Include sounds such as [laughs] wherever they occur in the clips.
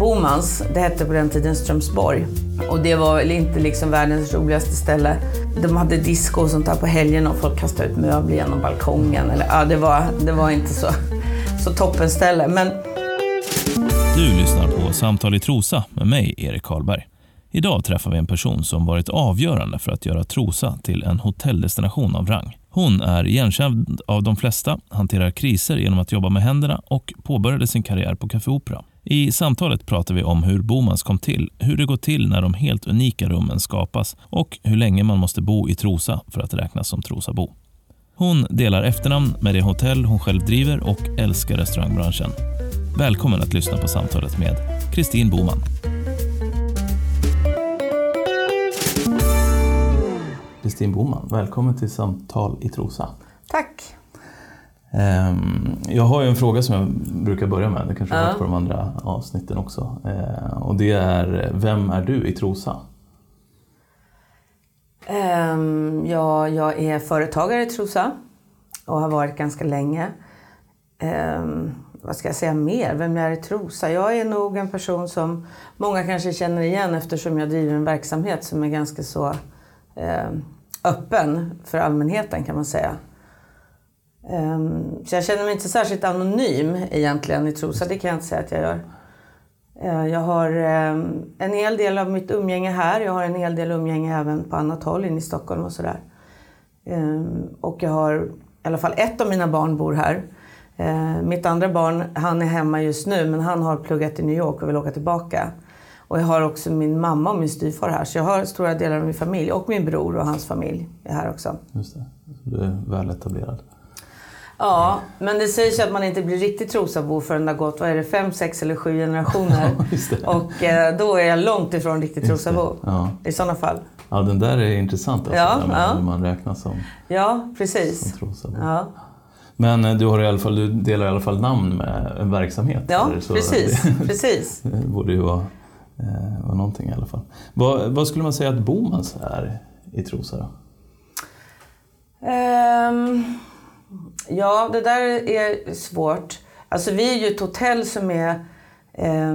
Bomans, det hette på den tiden Strömsborg. Och det var väl inte liksom världens roligaste ställe. De hade disco och sånt där på helgerna och folk kastade ut möbler genom balkongen. Eller, ja, det, var, det var inte så, så toppen ställe. Men... Du lyssnar på Samtal i Trosa med mig, Erik Karlberg. Idag träffar vi en person som varit avgörande för att göra Trosa till en hotelldestination av rang. Hon är igenkänd av de flesta, hanterar kriser genom att jobba med händerna och påbörjade sin karriär på Café Opera. I samtalet pratar vi om hur Bomans kom till, hur det går till när de helt unika rummen skapas och hur länge man måste bo i Trosa för att räknas som Trosabo. Hon delar efternamn med det hotell hon själv driver och älskar restaurangbranschen. Välkommen att lyssna på samtalet med Kristin Boman. Kristin Boman, välkommen till Samtal i Trosa. Tack. Ehm, jag har ju en fråga som jag brukar börja med, det kanske har varit på de andra avsnitten också. Ehm, och det är, vem är du i Trosa? Um, ja, jag är företagare i Trosa och har varit ganska länge. Vad ska jag säga mer? Vem jag är i Trosa? Jag är nog en person som många kanske känner igen eftersom jag driver en verksamhet som är ganska så öppen för allmänheten kan man säga. Ehm, så jag känner mig inte särskilt anonym egentligen i Trosa, det kan jag inte säga att jag gör. Eh, jag har ehm, en hel del av mitt umgänge här, jag har en hel del umgänge även på annat håll inne i Stockholm och sådär. Ehm, och jag har, i alla fall ett av mina barn bor här. Mitt andra barn, han är hemma just nu men han har pluggat i New York och vill åka tillbaka. Och jag har också min mamma och min styvfar här. Så jag har stora delar av min familj. Och min bror och hans familj är här också. Just det. Du är väl etablerad. Ja, men det sägs ju att man inte blir riktigt Trosabo förrän det har gått, vad är det, fem, sex eller sju generationer. [laughs] och eh, då är jag långt ifrån riktigt Trosabo. Ja. I sådana fall. Ja, den där är intressant alltså, ja, när ja. man räknas som, ja, precis. som Ja. Men eh, du, har i alla fall, du delar i alla fall namn med en verksamhet. Ja, så precis. [laughs] Det, precis. det borde ju vara, eh, vara någonting i alla fall. Vad, vad skulle man säga att Bomans är i Trosa? Um... Ja, det där är svårt. Alltså vi är ju ett hotell som är eh,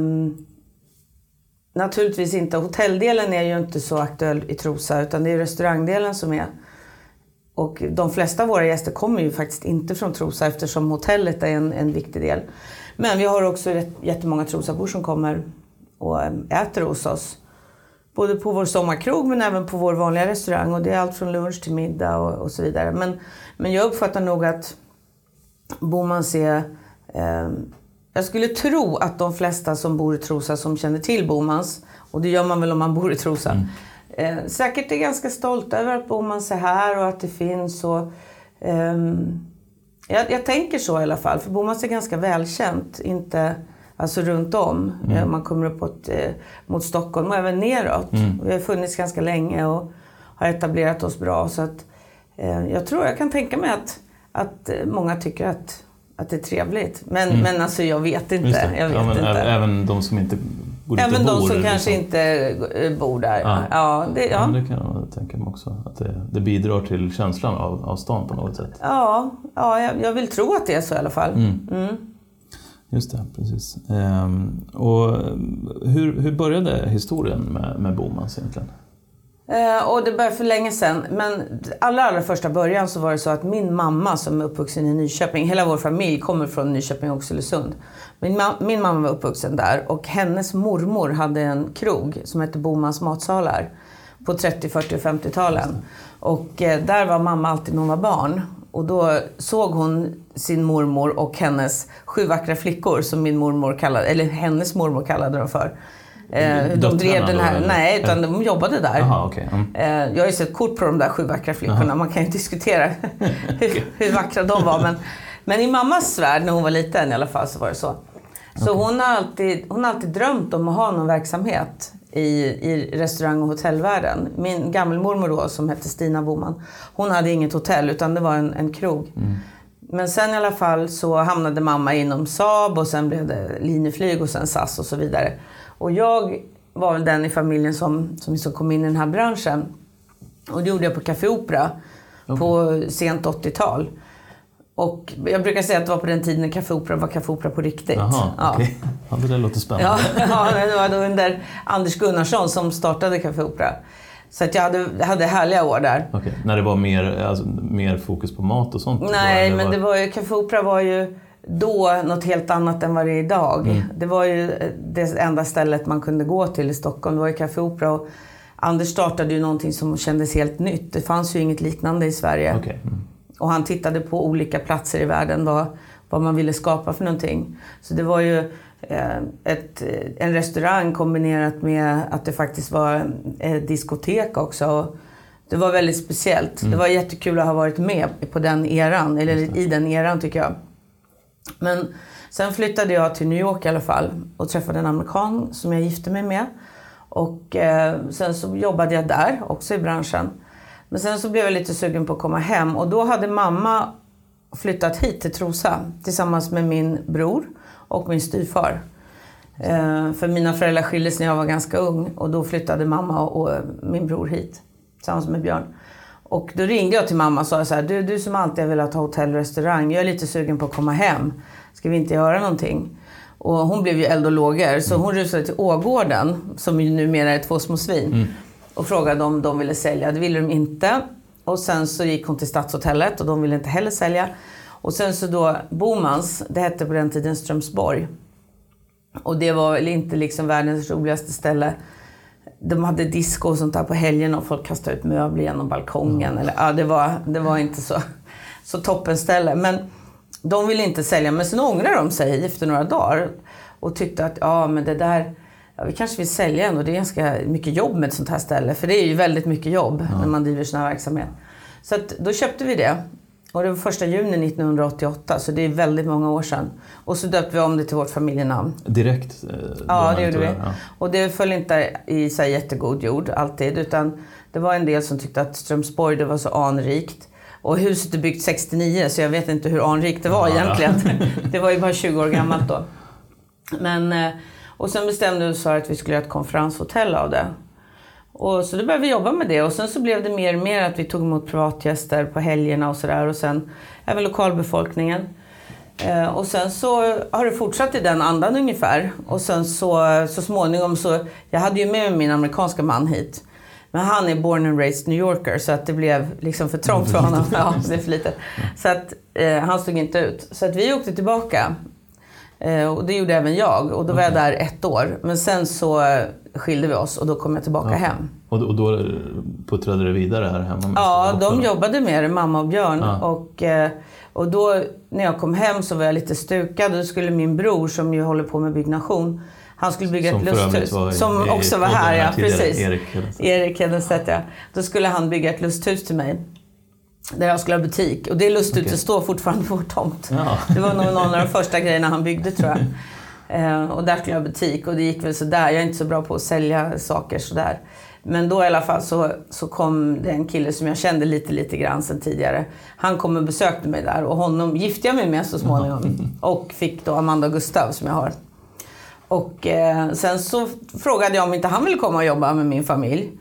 Naturligtvis inte. Hotelldelen är ju inte så aktuell i Trosa utan det är restaurangdelen som är. Och de flesta av våra gäster kommer ju faktiskt inte från Trosa eftersom hotellet är en, en viktig del. Men vi har också jättemånga Trosabor som kommer och ehm, äter hos oss. Både på vår sommarkrog men även på vår vanliga restaurang. Och det är allt från lunch till middag och, och så vidare. Men, men jag uppfattar nog att Bomans är... Eh, jag skulle tro att de flesta som bor i Trosa som känner till Bomans, och det gör man väl om man bor i Trosa, mm. eh, säkert är ganska stolta över att Bomans är här och att det finns. Och, eh, jag, jag, tänker så i alla fall, för Bomans är ganska välkänt. Inte, alltså runt om. Mm. Eh, man kommer uppåt eh, mot Stockholm och även neråt. Mm. Vi har funnits ganska länge och har etablerat oss bra. Så att, eh, jag tror, jag kan tänka mig att att eh, många tycker att, att det är trevligt. Men, mm. men alltså jag vet inte. Jag vet ja, inte. Även de som inte bor Även inte de bor, som kanske liksom. inte eh, bor där. Ja, ja, det, ja. det kan jag tänka mig också. Att det, det, bidrar till känslan av, av stan på något sätt. Ja, ja jag, jag vill tro att det är så i alla fall. Mm. Mm. Just det, precis. Ehm, och hur, hur började historien med, med Bomans egentligen? Eh, och det började för länge sedan. Men allra, allra första början så var det så att min mamma som är uppvuxen i Nyköping, hela vår familj kommer från Nyköping och Oxelösund. Min, ma min mamma var uppvuxen där och hennes mormor hade en krog som hette Bomans matsalar på 30, 40 och 50-talen. Och eh, där var mamma alltid när hon var barn. Och då såg hon sin mormor och hennes sju vackra flickor som min mormor kallade, eller hennes mormor kallade dem för. Eh, de drev den här, då, nej, utan de jobbade där. Aha, okay. mm. eh, jag har ju sett kort på de där sju vackra flickorna. Aha. Man kan ju diskutera [laughs] hur, hur, vackra de var. Men, men i mammas värld, när hon var liten i alla fall, så var det så. Så okay. hon, har alltid, hon har alltid drömt om att ha någon verksamhet i, i restaurang och hotellvärlden. Min gammelmormor då, som hette Stina Boman, hon hade inget hotell utan det var en, en krog. Mm. Men sen i alla fall så hamnade mamma inom Saab och sen blev det Linjeflyg och sen SAS och så vidare. Och jag var väl den i familjen som, som liksom kom in i den här branschen. Och det gjorde jag på Café Opera okay. på sent 80-tal. Och jag brukar säga att det var på den tiden när Café Opera var Café Opera på riktigt. Aha, ja. okay. Ja, det där låter spännande. Ja, [laughs] ja, det var då under Anders Gunnarsson som startade Café Opera. Så att jag hade, hade härliga år där. Okej, När det var mer, alltså, mer fokus på mat och sånt? Nej, Eller men var- det var ju, Café Opera var ju då något helt annat än vad det är idag. Mm. Det var ju det enda stället man kunde gå till i Stockholm. Det var ju Café Opera. Och Anders startade ju någonting som kändes helt nytt. Det fanns ju inget liknande i Sverige. Okej. Mm. Och han tittade på olika platser i världen vad, vad man ville skapa för någonting. Så det var ju eh, ett, en restaurang kombinerat med att det faktiskt var ett diskotek också. Och det var väldigt speciellt. Det var jättekul att ha varit med på den eran, eller i den eran tycker jag. Men sen flyttade jag till New York i alla fall och träffade en amerikan som jag gifte mig med. Och eh, sen så jobbade jag där, också i branschen. Men sen så blev jag lite sugen på att komma hem och då hade mamma flyttat hit till Trosa tillsammans med min bror och min styvfar. Eh, för mina föräldrar skildes när jag var ganska ung och då flyttade mamma och min bror hit tillsammans med Björn. Och då ringde jag till mamma och sa så här, du, du som alltid har velat ha hotell och restaurang, jag är lite sugen på att komma hem. Ska vi inte göra någonting? Och hon blev ju eld och lågor, så hon rusade till Ågården, som ju numera är två små svin, och frågade om de ville sälja. Det ville de inte. Och sen så gick hon till Stadshotellet och de ville inte heller sälja. Och sen så då Bomans, det hette på den tiden Strömsborg. Och det var väl inte liksom världens roligaste ställe. De hade disco och sånt där på helgen och folk kastade ut möbler genom balkongen. Eller, ja, det, var, det var inte så, så toppen ställe. Men de ville inte sälja. Men sen ångrade de sig efter några dagar och tyckte att ja, men det där, ja, vi kanske vill sälja ändå. Det är ganska mycket jobb med ett sånt här ställe. För det är ju väldigt mycket jobb när man driver sån här verksamhet. Så att, då köpte vi det. Och det var första juni 1988, så det är väldigt många år sedan. Och så döpte vi om det till vårt familjenamn. Direkt? eh, Ja, det gjorde vi. ja. Och det föll inte i så jättegod jord alltid. Utan det var en del som tyckte att Strömsborg det var så anrikt. Och huset är byggt 69 så jag vet inte hur anrikt det var Ja, ja. egentligen. [laughs] Det var ju bara 20 år gammalt då. Men, eh, och sen bestämde vi oss för att vi skulle göra ett konferenshotell av det. Och så då började vi jobba med det och sen så blev det mer och mer att vi tog emot privatgäster på helgerna och sådär och sen även lokalbefolkningen. Eh, och sen så har det fortsatt i den andan ungefär. Och sen så, så småningom så, jag hade ju med mig min amerikanska man hit. Men han är born and raised New Yorker så att det blev liksom för trångt för honom. [laughs] Ja, det är för litet. Så att eh, han stod inte ut. Så att vi åkte tillbaka. Eh, och det gjorde även jag. Och då var jag där ett år. Men sen så eh, skilde vi oss och då kom jag tillbaka Ja. hem. Och, då- och då puttrade det vidare här hemma? Ja, de jobbade med det, mamma och Björn. Ja. Och, eh, och då när jag kom hem så var jag lite stukad och då skulle min bror som ju håller på med byggnation, han skulle bygga Som ett lusthus. var i- som också var här, här ja. tidigare, Precis. Erik Hedenstedt, ja. Då skulle han bygga ett lusthus till mig. Där jag skulle ha butik. Och det lusthuset Okej. står fortfarande på vår tomt. Ja. Det var nog någon av de första grejerna han byggde tror jag. [laughs] Eh, och där skulle jag ha butik och det gick väl sådär. Jag är inte så bra på att sälja saker sådär. Men då i alla fall så, så kom det en kille som jag kände lite, lite grann sedan tidigare. Han kom och besökte mig där och honom gifte jag mig med så småningom. [laughs] Och fick då Amanda och Gustav som jag har. Och eh, sen så frågade jag om inte han ville komma och jobba med min familj.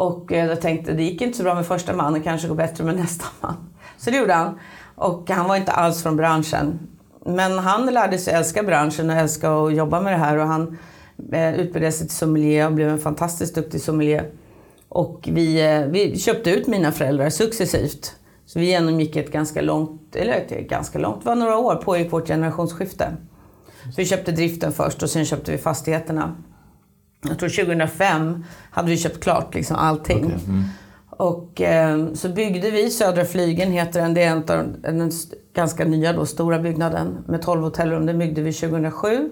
Och eh, jag tänkte det gick inte så bra med första mannen, det kanske går bättre med nästa man. Så det gjorde han. Och han var inte alls från branschen. Men han lärde sig älska branschen och älska att jobba med det här. Och han eh, utbildade sig till sommelier och blev en fantastiskt duktig sommelier. Och vi, eh, vi köpte ut mina föräldrar successivt. Så vi genomgick ett ganska långt, eller ett ganska långt, det var några år pågick vårt generationsskifte. Så vi köpte driften först och sen köpte vi fastigheterna. Jag tror 2005 hade vi köpt klart liksom allting. Okej, mm. Och eh, så byggde vi Södra Flygen, heter den. Det är en, den ganska nya då, stora byggnaden med 12 hotellrum. Den byggde vi 2007.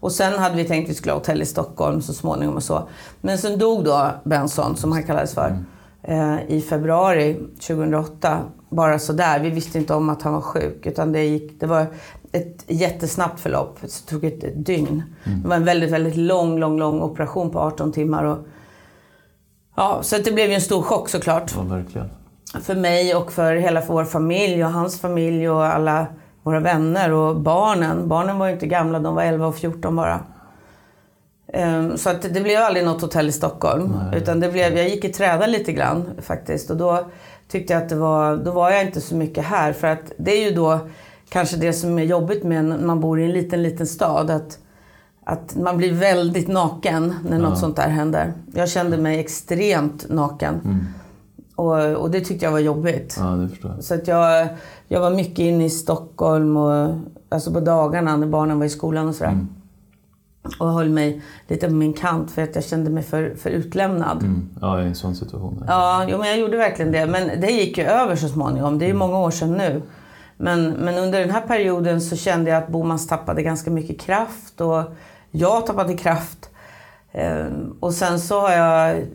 Och sen hade vi tänkt att vi skulle ha hotell i Stockholm så småningom och så. Men sen dog då Benson, som han kallades för, eh, i februari 2008. Bara sådär. Vi visste inte om att han var sjuk. Utan det, gick, det var ett jättesnabbt förlopp. Det tog ett, dygn. Det var en väldigt, väldigt lång, lång, lång operation på 18 timmar. Och, ja, så det blev ju en stor chock såklart Ja, verkligen. för mig och för hela vår familj och hans familj och alla våra vänner och barnen. Barnen var ju inte gamla, de var 11 och 14 bara. Ehm, Så att det blev aldrig något hotell i Stockholm. Nej. Utan det blev, jag gick i träda lite grann faktiskt. Och då tyckte jag att det var, då var jag inte så mycket här. För att det är ju då kanske det som är jobbigt med när man bor i en liten, liten stad. Att att man blir väldigt naken när något sånt där händer. Jag kände mig extremt naken. Mm. Och, och det tyckte jag var jobbigt. Ja, det förstår jag. Så att jag, jag var mycket inne i Stockholm och alltså på dagarna när barnen var i skolan och sådär. Mm. Och höll mig lite på min kant för att jag kände mig för, för utlämnad. Mm. Ja, i en sån situation. Ja, jo, men jag gjorde verkligen det. Men det gick ju över så småningom. Det är ju många år sedan nu. Men, men under den här perioden så kände jag att Bomans tappade ganska mycket kraft och jag tappade kraft. Ehm, och sen så har jag,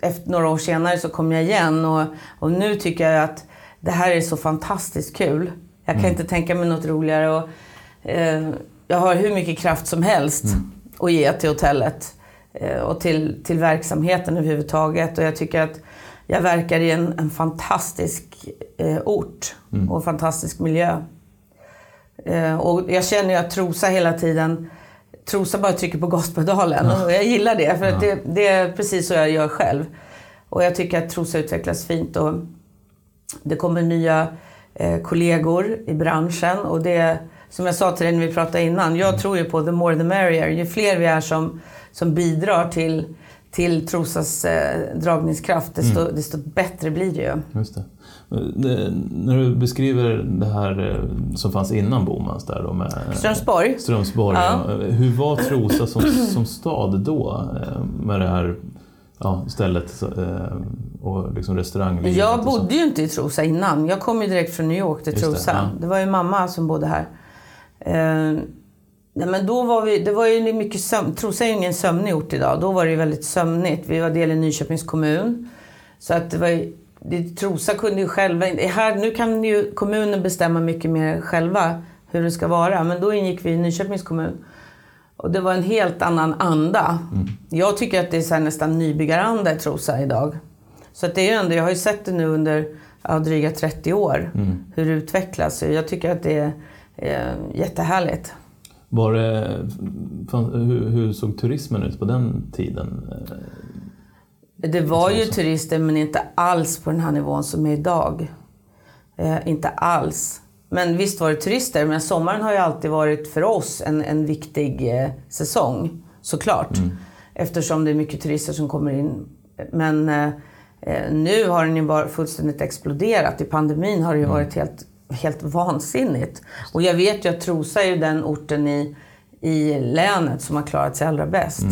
efter några år senare så kom jag igen och, och nu tycker jag att det här är så fantastiskt kul. Jag kan inte tänka mig något roligare. Och, eh, jag har hur mycket kraft som helst att ge till hotellet eh, och till, till verksamheten överhuvudtaget. Och jag tycker att jag verkar i en, en fantastisk eh, ort och en fantastisk miljö. Eh, och jag känner ju att Trosa hela tiden, Trosa bara trycker på gaspedalen och jag gillar det för att det, det är precis så jag gör själv. Och jag tycker att Trosa utvecklas fint och det kommer nya eh, kollegor i branschen och det, som jag sa till dig när vi pratade innan, jag tror ju på the more the merrier. Ju fler vi är som, som bidrar till, till Trosas eh, dragningskraft, desto, desto bättre blir det ju. Just det. det. När du beskriver det här eh, som fanns innan Bomans där då med Strömsborg? Strömsborg. Ja. Hur var Trosa som, som stad då? eh, Med det här ja, stället eh, och liksom restauranglivet? Jag bodde ju inte i Trosa innan. Jag kom ju direkt från New York till Just det, Trosa. ja. Det, var ju mamma som bodde här. Eh, nej, men då var vi, det var ju mycket sömn, Trosa är ju ingen sömnig ort idag. Då var det väldigt sömnigt. Vi var del i Nyköpings kommun. Så att det var ju, det, Trosa kunde ju själva... Här, nu kan ju kommunen bestämma mycket mer själva hur det ska vara. Men då ingick vi i Nyköpings kommun. Och det var en helt annan anda. Jag tycker att det är så nästan nybyggaranda i Trosa idag. Så att det är ju ändå, jag har ju sett det nu under ja, dryga 30 år, hur det utvecklas. Jag tycker att det är jättehärligt. Var det, hur, hur såg turismen ut på den tiden? Eh, Det var ju Trosa. turister men inte alls på den här nivån som är idag. Eh, inte alls. Men visst var det turister, men sommaren har ju alltid varit för oss en, en viktig eh, säsong. Såklart. Eftersom det är mycket turister som kommer in. Men eh, eh, nu har den ju bara fullständigt exploderat. I pandemin har det ju varit helt, helt vansinnigt. Och jag vet ju att Trosa är ju den orten i, i länet som har klarat sig allra bäst.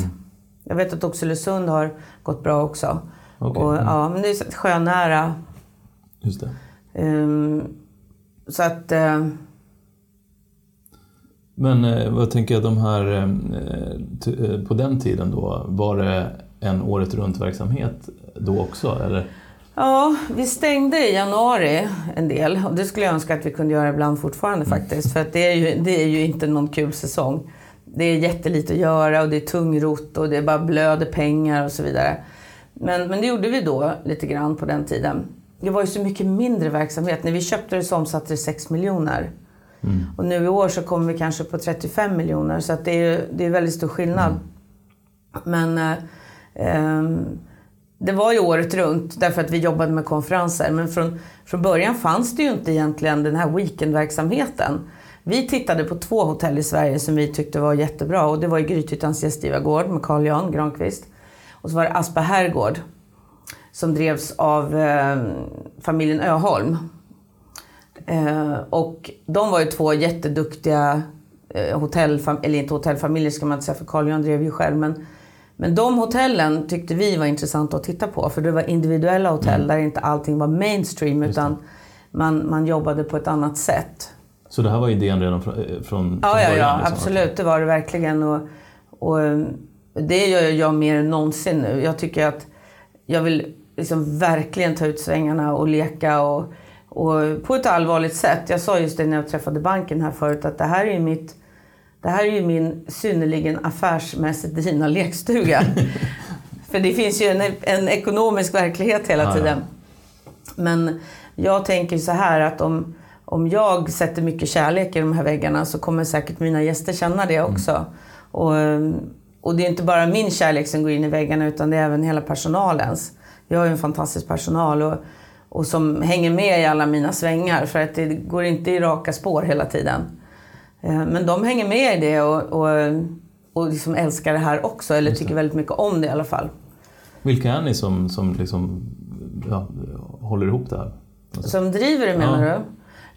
Jag vet att Oxelösund har gått bra också. Okej, Och, mm. ja, men det är sjönära. Just det. Ehm, så att... eh, Men eh, vad tänker jag, de här, eh, eh, på den tiden då, var det en året runt-verksamhet då också? Eller? Ja, vi stängde i januari en del. Och det skulle jag önska att vi kunde göra ibland fortfarande faktiskt. För att det är, ju, det är ju inte någon kul säsong. Det är jättelite att göra och det är tungrot och det bara blöder pengar och så vidare. Men, men det gjorde vi då lite grann på den tiden. Det var ju så mycket mindre verksamhet. När vi köpte det så omsatte det 6 miljoner. Och nu i år så kommer vi kanske på 35 miljoner. Så att det är ju det är väldigt stor skillnad. Men eh, ehm, det var ju året runt därför att vi jobbade med konferenser. Men från, från början fanns det ju inte egentligen den här weekendverksamheten. Vi tittade på två hotell i Sverige som vi tyckte var jättebra. Och det var ju Grythyttans gästgivargård med Carl Jan Granqvist. Och så var det Aspa herrgård som drevs av eh, familjen Öholm. Eh, och de var ju två jätteduktiga eh, hotellfamiljer, eller inte hotellfamiljer ska man inte säga för Carl Jan drev ju själv. Men, men de hotellen tyckte vi var intressanta att titta på för det var individuella hotell där inte allting var mainstream utan man, man jobbade på ett annat sätt. Så det här var idén redan från, eh, från Ja, från ja, början? ja liksom? absolut. Det var det verkligen. Och, och eh, det gör jag mer än någonsin nu. Jag tycker att jag vill liksom verkligen ta ut svängarna och leka och, och på ett allvarligt sätt. Jag sa just det när jag träffade banken här förut att det här är mitt det här är ju min synnerligen affärsmässigt drivna lekstuga. [laughs] För det finns ju en, en ekonomisk verklighet hela Ja, tiden. Men jag tänker så här att om, om jag sätter mycket kärlek i de här väggarna så kommer säkert mina gäster känna det också. Och, och det är inte bara min kärlek som går in i väggarna utan det är även hela personalens. Jag har ju en fantastisk personal och, och som hänger med i alla mina svängar för att det går inte i raka spår hela tiden. Eh, Men de hänger med i det och, och och liksom älskar det här också, eller tycker väldigt mycket om det i alla fall. Vilka är ni som, som liksom, ja, håller ihop det här? Alltså. Som driver det menar ja. du?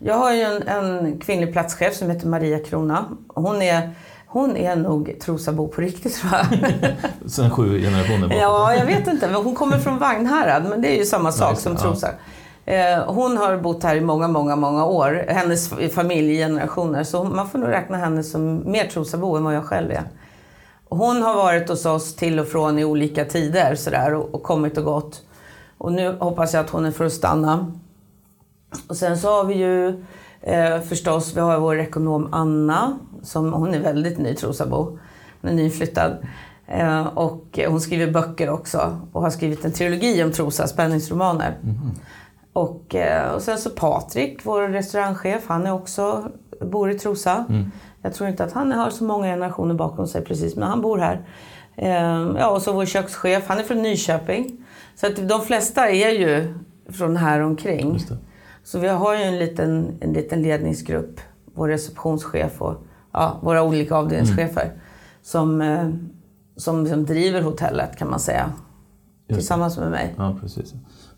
Jag har ju en, en kvinnlig platschef som heter Maria Krona. Hon är hon är nog Trosabo på riktigt tror jag. [laughs] Sen sju generationer bort? Ja, jag vet inte. Men hon kommer från Vagnhärad, men det är ju samma sak Nej, som Trosa. Ja. Eh, hon har bott här i många, många, många år. Hennes familj i generationer. Så man får nog räkna henne som mer Trosabo än vad jag själv är. Hon har varit hos oss till och från i olika tider sådär, och, och kommit och gått. Och nu hoppas jag att hon är för att stanna. Och sen så har vi ju eh, förstås, vi har vår ekonom Anna. Som, hon är väldigt ny Trosabo. Hon är nyflyttad. Eh, och hon skriver böcker också. Och har skrivit en trilogi om Trosa, spänningsromaner. Mm. Och, eh, och sen så Patrik, vår restaurangchef, han är också, bor i Trosa. Mm. Jag tror inte att han har så många generationer bakom sig precis, men han bor här. Eh, ja, och så vår kökschef, han är från Nyköping. Så att de flesta är ju från här omkring. Så vi har ju en liten, en liten ledningsgrupp, vår receptionschef och ja, våra olika avdelningschefer mm. som, eh, som, som driver hotellet kan man säga. Just tillsammans med mig. Ja, precis.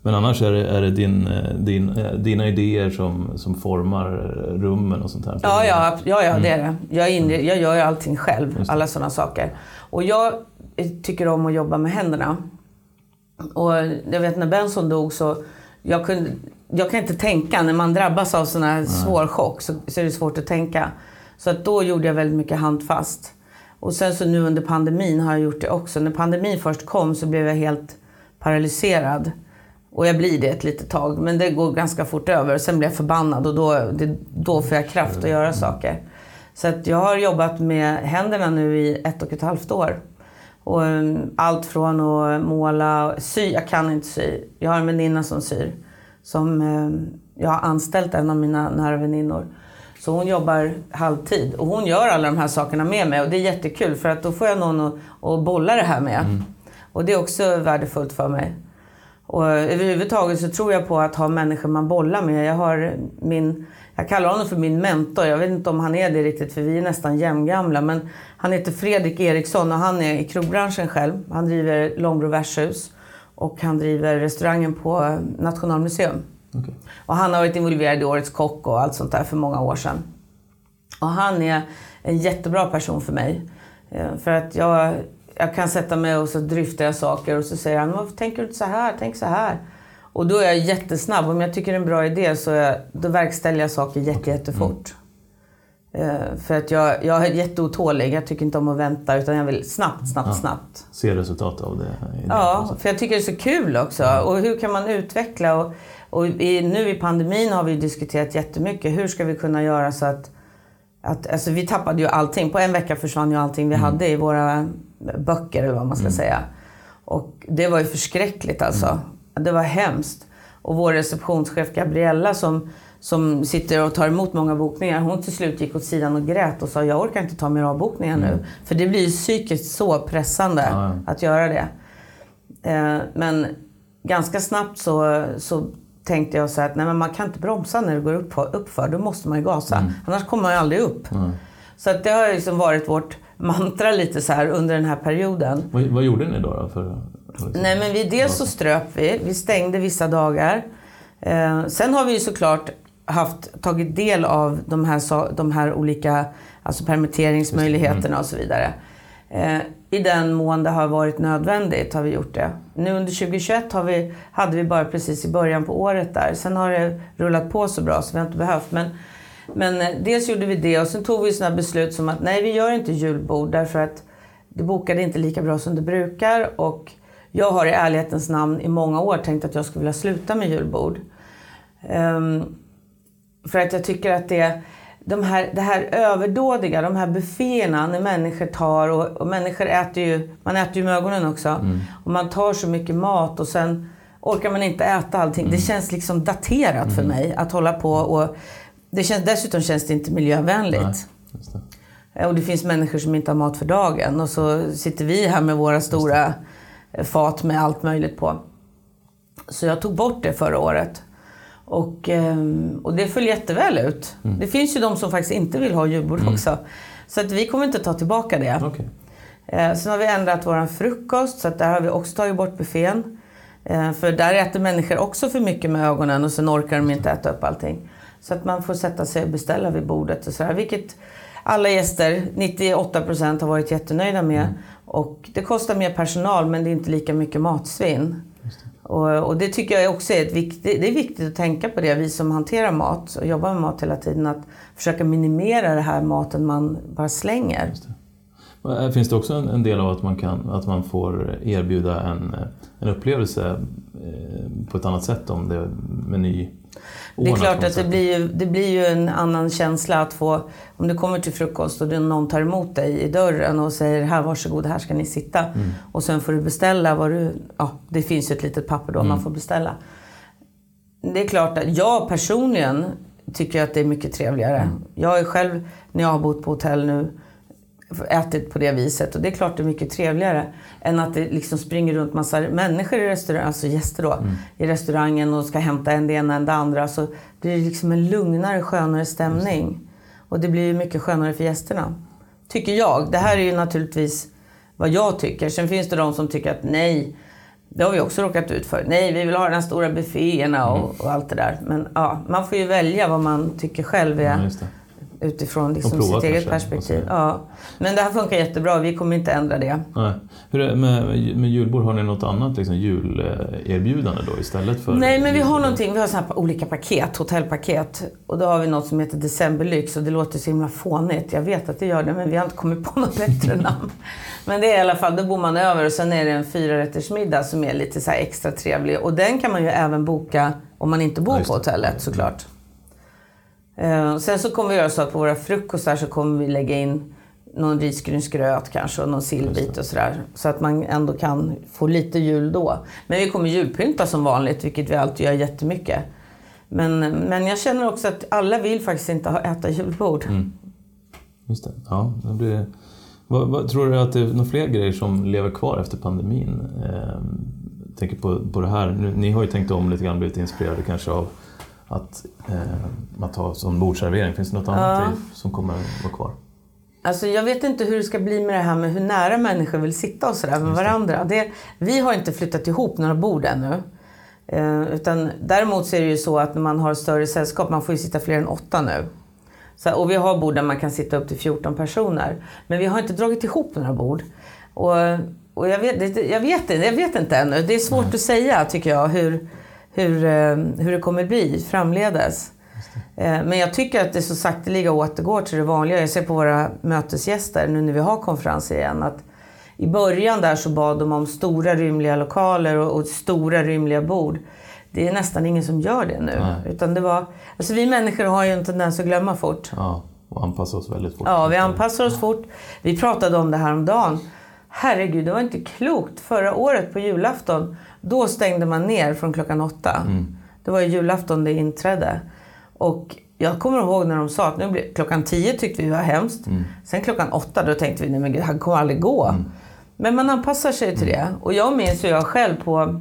Men annars är det, är det din, eh, din, eh, dina idéer som, som formar rummen och sånt här? Ja, ja, ja, ja det är det. Jag, inre, jag gör allting själv, alla sådana saker. Och jag tycker om att jobba med händerna. Och jag vet när Benson dog så jag, kunde, jag kan inte tänka. När man drabbas av sån här svår chock så, så är det svårt att tänka. Så att då gjorde jag väldigt mycket handfast. Och sen så nu under pandemin har jag gjort det också. När pandemin först kom så blev jag helt paralyserad. Och jag blir det ett litet tag, men det går ganska fort över. Sen blir jag förbannad och då, det, då får jag kraft att göra saker. Så att jag har jobbat med händerna nu i ett och ett halvt år. Och um, allt från att måla, sy, jag kan inte sy. Jag har en väninna som syr. Som, um, jag har anställt en av mina nära väninnor. Så hon jobbar halvtid och hon gör alla de här sakerna med mig och det är jättekul för att då får jag någon att, att bolla det här med. Mm. Och det är också värdefullt för mig. Och överhuvudtaget så tror jag på att ha människor man bollar med. Jag har min, jag kallar honom för min mentor. Jag vet inte om han är det riktigt för vi är nästan jämngamla. Men han heter Fredrik Eriksson och han är i krogbranschen själv. Han driver Långbro värdshus och han driver restaurangen på Nationalmuseum. Okay. Och han har varit involverad i Årets kock och allt sånt där för många år sedan. Och han är en jättebra person för mig. Eh, för att jag, jag kan sätta mig och så dryftar jag saker och så säger han, varför tänker du inte så här? Tänk så här. Och då är jag jättesnabb. Om jag tycker det är en bra idé så jag, då verkställer jag saker jätte, jättefort. Mm. För att jag, jag är jätteotålig. Jag tycker inte om att vänta utan jag vill snabbt, snabbt, ja. snabbt. Se resultat av det. Ja, för jag tycker det är så kul också. Och hur kan man utveckla? Och och i, nu i pandemin har vi diskuterat jättemycket. Hur ska vi kunna göra så att, att alltså vi tappade ju allting. På en vecka försvann ju allting vi mm. hade i våra böcker eller vad man ska mm. säga. Och det var ju förskräckligt alltså. Mm. Det var hemskt. Och vår receptionschef Gabriella som, som sitter och tar emot många bokningar. Hon till slut gick åt sidan och grät och sa jag orkar inte ta mer avbokningar nu. Mm. För det blir ju psykiskt så pressande ja. att göra det. Eh, men ganska snabbt så, så tänkte jag så att nej, men man kan inte bromsa när det går uppför, uppför då måste man ju gasa. Mm. Annars kommer man ju aldrig upp. Mm. Så att det har liksom varit vårt mantra lite så här under den här perioden. Vad, vad gjorde ni då? då för, liksom? Nej men vi, dels så ströp vi, vi stängde vissa dagar. Eh, sen har vi ju såklart haft, tagit del av de här, de här olika alltså permitteringsmöjligheterna mm. och så vidare. Eh, I den mån det har varit nödvändigt har vi gjort det. Nu under 2021 har vi, hade vi bara precis i början på året där. Sen har det rullat på så bra så vi har inte behövt. Men, men eh, dels gjorde vi det och sen tog vi sådana beslut som att nej vi gör inte julbord därför att det bokade inte lika bra som det brukar. Och jag har i ärlighetens namn i många år tänkt att jag skulle vilja sluta med julbord. Um, för att jag tycker att det de här, det här överdådiga, de här bufféerna när människor tar och, och människor äter ju, man äter ju med ögonen också. Mm. Och man tar så mycket mat och sen orkar man inte äta allting. Mm. Det känns liksom daterat mm. för mig att hålla på och det känns, dessutom känns det inte miljövänligt. Nej, det. Och det finns människor som inte har mat för dagen och så sitter vi här med våra stora fat med allt möjligt på. Så jag tog bort det förra året. Och, ehm, och det föll jätteväl ut. Mm. Det finns ju de som faktiskt inte vill ha julbord mm. också. Så att vi kommer inte ta tillbaka det. Okay. Eh, sen har vi ändrat vår frukost så att där har vi också tagit bort buffén. Eh, för där äter människor också för mycket med ögonen och sen orkar de inte äta upp allting. Så att man får sätta sig och beställa vid bordet och sådär. Vilket alla gäster, 98 procent, har varit jättenöjda med. Mm. Och det kostar mer personal men det är inte lika mycket matsvinn. Och, och, det tycker jag också är, ett viktigt, det är viktigt att tänka på det, vi som hanterar mat och jobbar med mat hela tiden, att försöka minimera det här maten man bara slänger. Det. Finns det också en, en, del av att man, kan, att man får erbjuda en, en upplevelse eh, på ett annat sätt om det är meny det är klart att det blir, ju, det blir ju en annan känsla att få, om du kommer till frukost och någon tar emot dig i dörren och säger här varsågod, här ska ni sitta. Mm. Och sen får du beställa vad du, ja det finns ju ett litet papper då mm. man får beställa. Det är klart att jag personligen tycker att det är mycket trevligare. Mm. Jag är själv, när jag har bott på hotell nu, ätit på det viset. Och det är klart det är mycket trevligare än att det liksom springer runt massa människor i restaurangen, alltså gäster då, mm. i restaurangen och ska hämta en det ena än det andra. Så det liksom en lugnare, skönare stämning. Och det blir ju mycket skönare för gästerna. Tycker jag. Det här är ju naturligtvis vad jag tycker. Sen finns det de som tycker att nej, det har vi också råkat ut för. Nej, vi vill ha de här stora bufféerna och, mm. och, allt det där. Men ja, man får ju välja vad man tycker själv är ja, utifrån liksom sitt eget perspektiv. Ja. Men det här funkar jättebra, vi kommer inte ändra det. Nej. Hur är, med, med julbord, har ni något annat liksom, julerbjudande då istället för? Nej, men vi har någonting, vi har såna olika paket, hotellpaket. Och då har vi något som heter Decemberlyx och det låter så himla fånigt. Jag vet att det gör det, men vi har inte kommit på något [laughs] bättre namn. Men det är i alla fall, då bor man över och sen är det en fyrarättersmiddag som är lite så extra trevlig. Och den kan man ju även boka om man inte bor ja, på hotellet såklart. Eh, sen så kommer vi göra så att på våra frukostar så kommer vi lägga in någon risgrynsgröt kanske och någon sillbit och sådär. Så att man ändå kan få lite jul då. Men vi kommer julpynta som vanligt, vilket vi alltid gör jättemycket. Men, men jag känner också att alla vill faktiskt inte äta julbord. Mm. Just det. Ja, det blir... vad, vad, tror du att det är några fler grejer som lever kvar efter pandemin? Eh, tänker på, på det här. Ni har ju tänkt om lite grann, blivit inspirerade kanske av att, eh, att ha som bordservering? Finns det något annat ja. som kommer att vara kvar? Alltså jag vet inte hur det ska bli med det här med hur nära människor vill sitta och sådär med varandra. Det, vi har inte flyttat ihop några bord ännu. Eh, utan däremot så är det ju så att när man har större sällskap, man får ju sitta fler än åtta nu. Så, och vi har bord där man kan sitta upp till 14 personer. Men vi har inte dragit ihop några bord. Och, och jag, vet, jag, vet, jag vet inte ännu. Det är svårt mm. att säga tycker jag hur, hur, eh, hur det kommer bli framledes. Eh, men jag tycker att det så sakteliga återgår till det vanliga. Jag ser på våra mötesgäster nu när vi har konferenser igen att i början där så bad de om stora rymliga lokaler och, och stora rymliga bord. Det är nästan ingen som gör det nu. Nej. Utan det var, alltså vi människor har ju en tendens att glömma fort. Ja, och anpassa oss väldigt fort. Ja, vi anpassar oss fort. Vi pratade om det här om dagen. Herregud, det var inte klokt. Förra året på julafton, då stängde man ner från klockan åtta. Mm. Det var ju julafton det inträdde. Och jag kommer ihåg när de sa att nu blir, klockan tio tyckte vi var hemskt. Mm. Sen klockan åtta då tänkte vi, nej men gud, han kommer aldrig gå. Mm. Men man anpassar sig till det. Och jag minns hur jag själv på,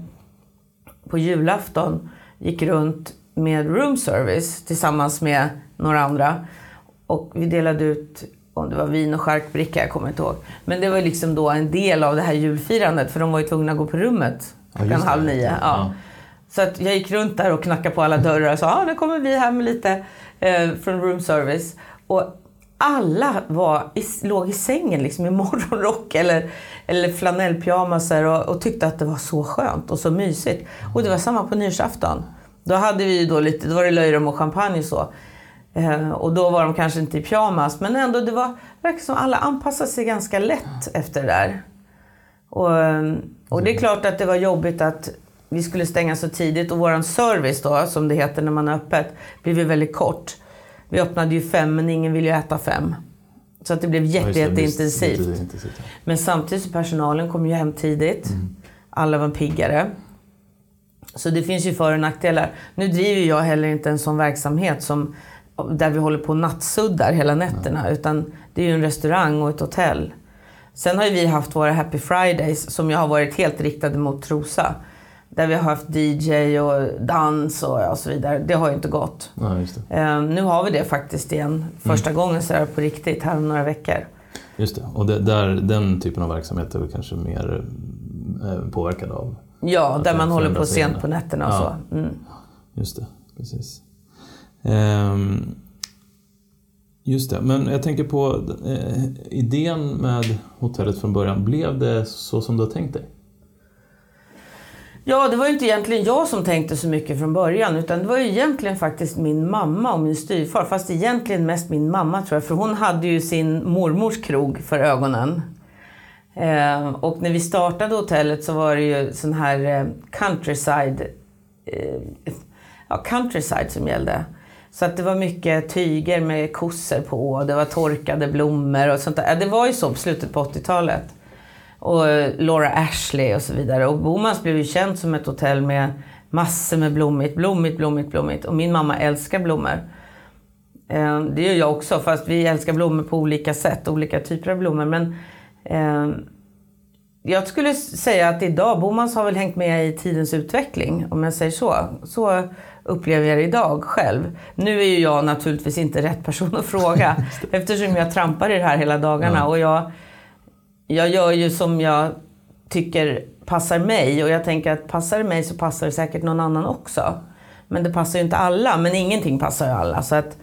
på julafton gick runt med room service tillsammans med några andra. Och vi delade ut om det var vin och charkbricka, jag kommer inte ihåg. Men det var liksom då en del av det här julfirandet för de var ju tvungna att gå på rummet klockan ja, halv nio. Ja. ja. Så att jag gick runt där och knackade på alla dörrar och sa ah, nu kommer vi hem lite eh, från room service. Och alla var i, låg i sängen liksom, i [laughs] morgonrock eller, eller flanellpyjamasar och, och tyckte att det var så skönt och så mysigt. Och det var samma på nyårsafton. Då hade vi då lite, då var det löjrom och champagne och så. Eh, och då var de kanske inte i pyjamas, men ändå det var verkar som alla anpassade sig ganska lätt efter det där. Och, och det är klart att det var jobbigt att vi skulle stänga så tidigt och vår service då, som det heter när man är öppet, blev väldigt kort. Vi öppnade ju fem men ingen ville ju äta fem. Så att det blev jätte, ja, jätteintensivt. Men samtidigt så personalen kom ju hem tidigt. Mm. Alla var piggare. Så det finns ju för och nackdelar. Nu driver jag heller inte en sån verksamhet som, där vi håller på och nattsuddar hela nätterna. Nej. Utan det är ju en restaurang och ett hotell. Sen har ju vi haft våra Happy Fridays som ju har varit helt riktade mot Trosa. Där vi har haft DJ och dans och, och så vidare. Det har ju inte gått. Ja, um, nu har vi det faktiskt igen. Första mm. gången så är det på riktigt här om några veckor. Just det, och det, där, den typen av verksamhet är väl kanske mer eh, påverkad av? Ja, där man håller på sent på nätterna och ja. så. Mm. Just det, precis. Um, just det, men jag tänker på eh, idén med hotellet från början. Blev det så som du har tänkt dig? Ja, det var ju inte egentligen jag som tänkte så mycket från början utan det var ju egentligen faktiskt min mamma och min styvfar. Fast egentligen mest min mamma tror jag, för hon hade ju sin mormors krog för ögonen. Eh, och när vi startade hotellet så var det ju sån här eh, countryside, eh, ja, countryside som gällde. Så att det var mycket tyger med kossor på och det var torkade blommor och sånt där. Det var ju så på slutet på 80-talet och eh, Laura Ashley och så vidare. Och Bomans blev ju känt som ett hotell med massor med blommigt, blommigt, blommigt, blommigt. Och min mamma älskar blommor. Eh, det gör jag också, fast vi älskar blommor på olika sätt, olika typer av blommor. Men eh, jag skulle säga att idag, Bomans har väl hängt med i tidens utveckling, om jag säger så. Så upplever jag det idag själv. Nu är ju jag naturligtvis inte rätt person att fråga, [laughs] eftersom jag trampar i det här hela dagarna. Ja. Och jag jag gör ju som jag tycker passar mig och jag tänker att passar det mig så passar det säkert någon annan också. Men det passar ju inte alla, men ingenting passar ju alla. Så att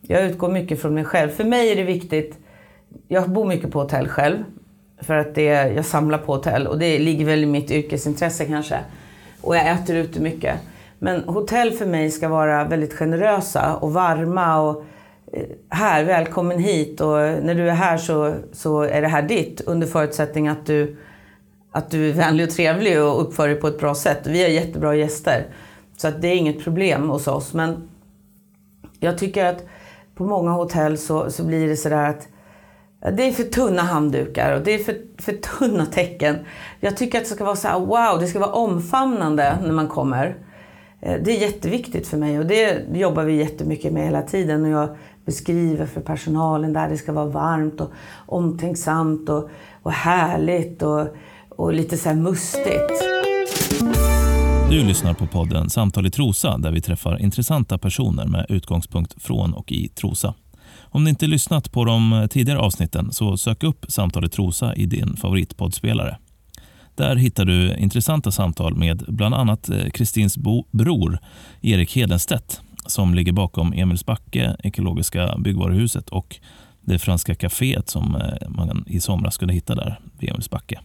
jag utgår mycket från mig själv. För mig är det viktigt, jag bor mycket på hotell själv. För att det, jag samlar på hotell och det ligger väl i mitt yrkesintresse kanske. Och jag äter ute mycket. Men hotell för mig ska vara väldigt generösa och varma och eh, här, välkommen hit och när du är här så, så är det här ditt under förutsättning att du, att du är vänlig och trevlig och uppför dig på ett bra sätt. Vi har jättebra gäster så att det är inget problem hos oss. Men jag tycker att på många hotell så, så blir det sådär att det är för tunna handdukar och det är för, för tunna tecken. Jag tycker att det ska vara så här, wow, det ska vara omfamnande när man kommer. Eh, det är jätteviktigt för mig och det jobbar vi jättemycket med hela tiden. Och jag beskriver för personalen där det ska vara varmt och omtänksamt och, och härligt och, och lite så här mustigt. Du lyssnar på podden Samtal i Trosa där vi träffar intressanta personer med utgångspunkt från och i Trosa. Om ni inte lyssnat på de tidigare avsnitten så sök upp Samtal i Trosa i din favoritpoddspelare. Där hittar du intressanta samtal med bland annat eh, Kristins bror Erik Hedenstedt som ligger bakom Emils Backe, ekologiska byggvaruhuset och det franska kaféet som eh, man i somras kunde hitta där vid Emils Backe.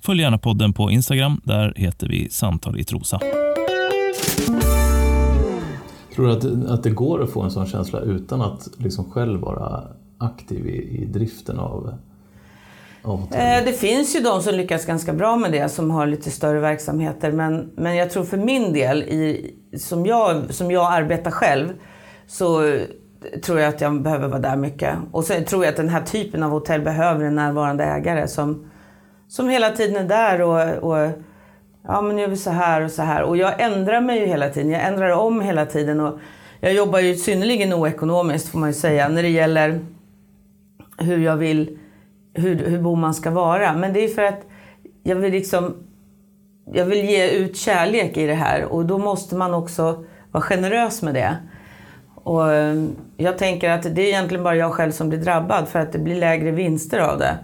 Följ gärna podden på Instagram. Där heter vi Samtal i Trosa. Tror du att, att det går att få en sån känsla utan att liksom själv vara aktiv i, i driften av det finns ju de som lyckas ganska bra med det, som har lite större verksamheter. Men, men jag tror för min del, i, som, jag, som jag arbetar själv, så tror jag att jag behöver vara där mycket. Och så tror jag att den här typen av hotell behöver en närvarande ägare som, som hela tiden är där och, och ja men nu gör vi så här och så här. Och jag ändrar mig ju hela tiden, jag ändrar om hela tiden. Och jag jobbar ju synnerligen oekonomiskt får man ju säga, när det gäller hur jag vill hur, hur Boman ska vara. Men det är för att jag vill liksom jag vill ge ut kärlek i det här och då måste man också vara generös med det. Och eh, jag tänker att det är egentligen bara jag själv som blir drabbad för att det blir lägre vinster av det.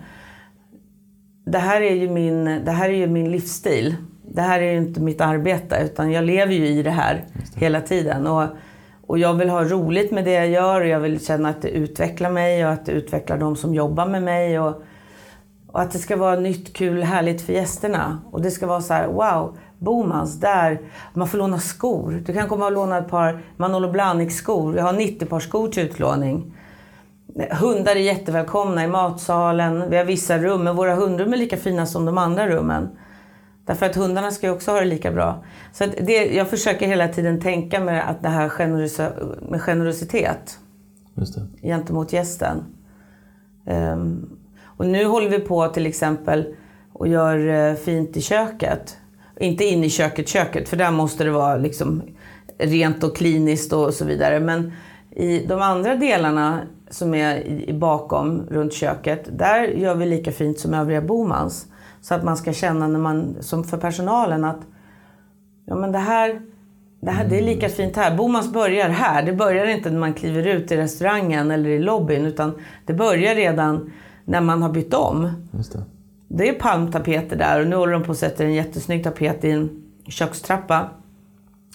Det här är ju min, det här är ju min livsstil. Det här är ju inte mitt arbete utan jag lever ju i det här det. hela tiden. Och, och jag vill ha roligt med det jag gör och jag vill känna att det utvecklar mig och att det utvecklar de som jobbar med mig. Och, och att det ska vara nytt, kul, härligt för gästerna. Och det ska vara så här, wow, Bomans, där. Man får låna skor. Du kan komma och låna ett par Manolo Blahnik-skor. Vi har 90 par skor till utlåning. Hundar är jättevälkomna i matsalen. Vi har vissa rum, men våra hundrum är lika fina som de andra rummen. Därför att hundarna ska ju också ha det lika bra. Så det, jag försöker hela tiden tänka med att det här generosa, med generositet Just det. gentemot gästen. Um, och nu håller vi på till exempel och gör eh, fint i köket. Inte in i köket, köket, för där måste det vara liksom rent och kliniskt och så vidare. Men i de andra delarna som är bakom, runt köket, där gör vi lika fint som övriga Bomans. Så att man ska känna när man, som för personalen att ja, men det här, det här det är lika mm. fint här. Bomans börjar här. Det börjar inte när man kliver ut i restaurangen eller i lobbyn utan det börjar redan när man har bytt om. Just det. Det är palmtapeter där och nu håller de på att sätta en jättesnygg tapet i en kökstrappa.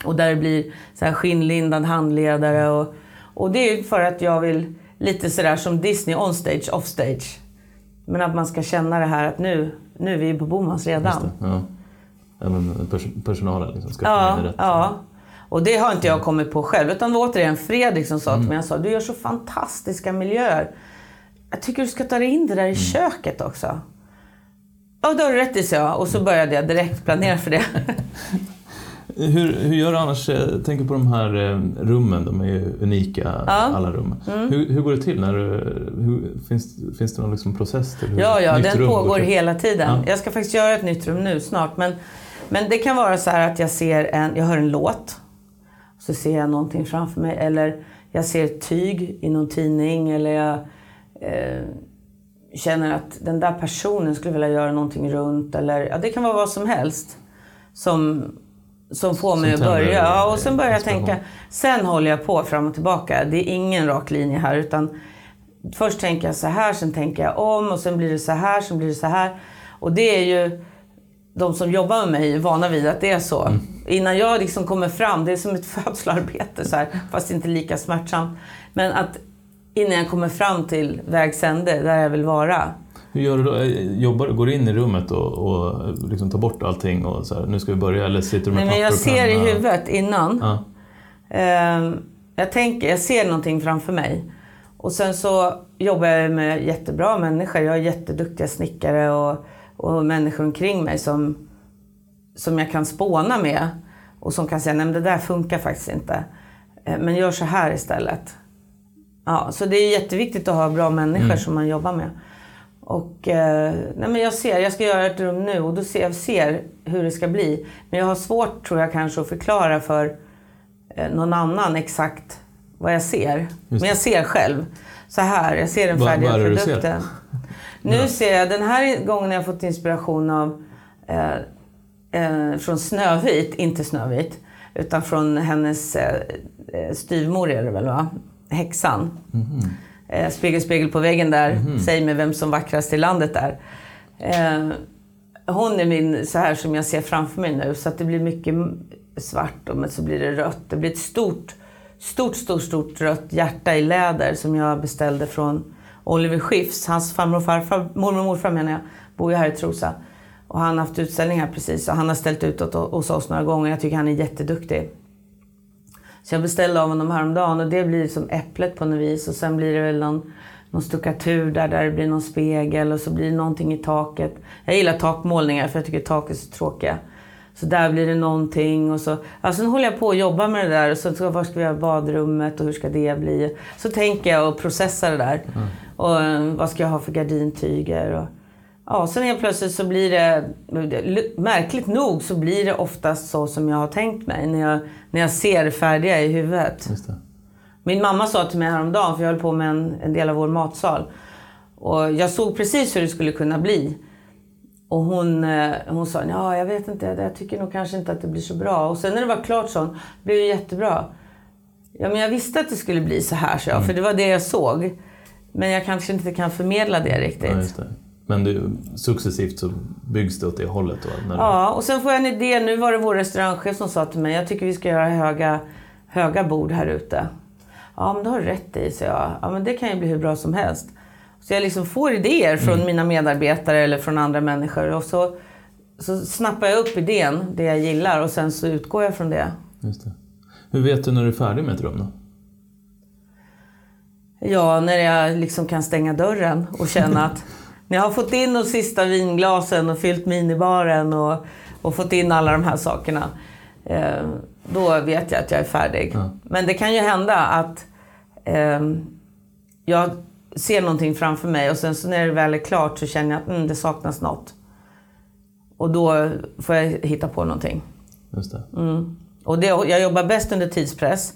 Och där det blir så här skinnlindad handledare. Och, och det är för att jag vill, lite sådär som Disney, on stage, off stage. Men att man ska känna det här att nu, nu är vi på Bomans redan. Ja. Pers personalen liksom ska få Ja, in det rätt. ja. Och det har inte jag kommit på själv. Utan det var återigen Fredrik som sa till mig, han sa, du gör så fantastiska miljöer. Jag tycker du ska ta dig in det där i köket också. Ja, det har du rätt i, sa jag. Och så började jag direkt planera för det. [laughs] Hur, hur gör du annars? Jag tänker på de här eh, rummen, de är ju unika alla rum. Mm. Hur, hur går det till? När du, hur, finns, finns det någon liksom process till hur Ja, ja, den pågår hela tiden. Ja. Jag ska faktiskt göra ett nytt rum nu snart. Men, men det kan vara så här att jag ser en, jag hör en låt. Så ser jag någonting framför mig. Eller jag ser tyg i någon tidning. Eller jag eh, känner att den där personen skulle vilja göra någonting runt. Eller ja, det kan vara vad som helst. Som, som får mig att tänder börja. Ja, och sen börjar jag tänka. Sen håller jag på fram och tillbaka. Det är ingen rak linje här. Utan Först tänker jag så här, sen tänker jag om och sen blir det så här, sen blir det så här. Och det är ju de som jobbar med mig är vana vid att det är så. Mm. Innan jag liksom kommer fram, det är som ett [laughs] födsloarbete så här, fast inte lika smärtsamt. Men att innan jag kommer fram till vägs ände, där jag vill vara. Hur gör du då? Eh, Jobbar går du in i rummet och, och liksom tar bort allting och så här, nu ska vi börja? Eller sitter du med Nej, men papper jag och ser i huvudet innan. Ja. Ehm, jag tänker, jag ser någonting framför mig. Och sen så jobbar jag med jättebra människor. Jag har jätteduktiga snickare och, och människor omkring mig som, som jag kan spåna med. Och som kan säga, nej men det där funkar faktiskt inte. Eh, Men gör så här istället. Ja, så det är jätteviktigt att ha bra människor som man jobbar med. Och eh, nej men jag ser, jag ska göra ett rum nu och då ser jag ser hur det ska bli. Men jag har svårt tror jag kanske att förklara för eh, någon annan exakt vad jag ser. Men jag ser själv. Så här, jag ser den Vad- färdiga vad det du ser? produkten. [laughs] Nu ser jag, den här gången har jag fått inspiration av eh, eh, från Snövit, inte Snövit, utan från hennes eh, eh, styvmor är det väl va? Häxan. Eh, spegel, spegel på väggen där, säg mig vem som vackrast i landet där. Eh, hon är min, så här som jag ser framför mig nu, så att det blir mycket svart och men så blir det rött. Det blir ett stort, stort, stort, stort rött hjärta i läder som jag beställde från Oliver Schiffs. Hans farmor och farfar, mormor och morfar menar jag, bor ju här i Trosa. Och han har haft utställning här precis och han har ställt ut åt, hos oss några gånger. Jag tycker han är jätteduktig. Så jag beställde av honom häromdagen och det blir som äpplet på något vis. Och sen blir det väl någon, någon stuckatur där, där det blir någon spegel och så blir det någonting i taket. Jag gillar takmålningar för jag tycker tak är så tråkiga. Så där blir det någonting och så. Alltså nu håller jag på att jobba med det där. Och så, så var ska vi göra badrummet och hur ska det bli? Så tänker jag och processar det där. Och eh, vad ska jag ha för gardintyger? Och, ja, sen helt plötsligt så blir det, märkligt nog så blir det oftast så som jag har tänkt mig. När jag, när jag ser det färdiga i huvudet. Min mamma sa till mig häromdagen, för jag höll på med en, en del av vår matsal. Och jag såg precis hur det skulle kunna bli. Och hon, eh, hon sa, ja jag vet inte, jag tycker nog kanske inte att det blir så bra. Och sen när det var klart så, det blev ju jättebra. Ja men jag visste att det skulle bli så här, så jag, för det var det jag såg. Men jag kanske inte kan förmedla det riktigt. Ja, det. Men du, successivt så byggs det åt det hållet då? När du- Ja, och sen får jag en idé. Nu var det vår restaurangchef som sa till mig, jag tycker vi ska göra höga, höga bord här ute. Ja, men det har du rätt i, så jag. Ja, men det kan ju bli hur bra som helst. Så jag liksom får idéer från mina medarbetare eller från andra människor. Och så, så snappar jag upp idén, det jag gillar, och sen så utgår jag från det. Just det. Hur vet du när du är färdig med ett rum då? Ja, när jag liksom kan stänga dörren och känna att när jag har fått in de sista vinglasen och fyllt minibaren och, och fått in alla de här sakerna. Eh, då vet jag att jag är färdig. Ja. Men det kan ju hända att eh, jag ser någonting framför mig och sen så när det väl är klart så känner jag att mm, det saknas något. Och då får jag hitta på någonting. Just det. Och det, jag jobbar bäst under tidspress.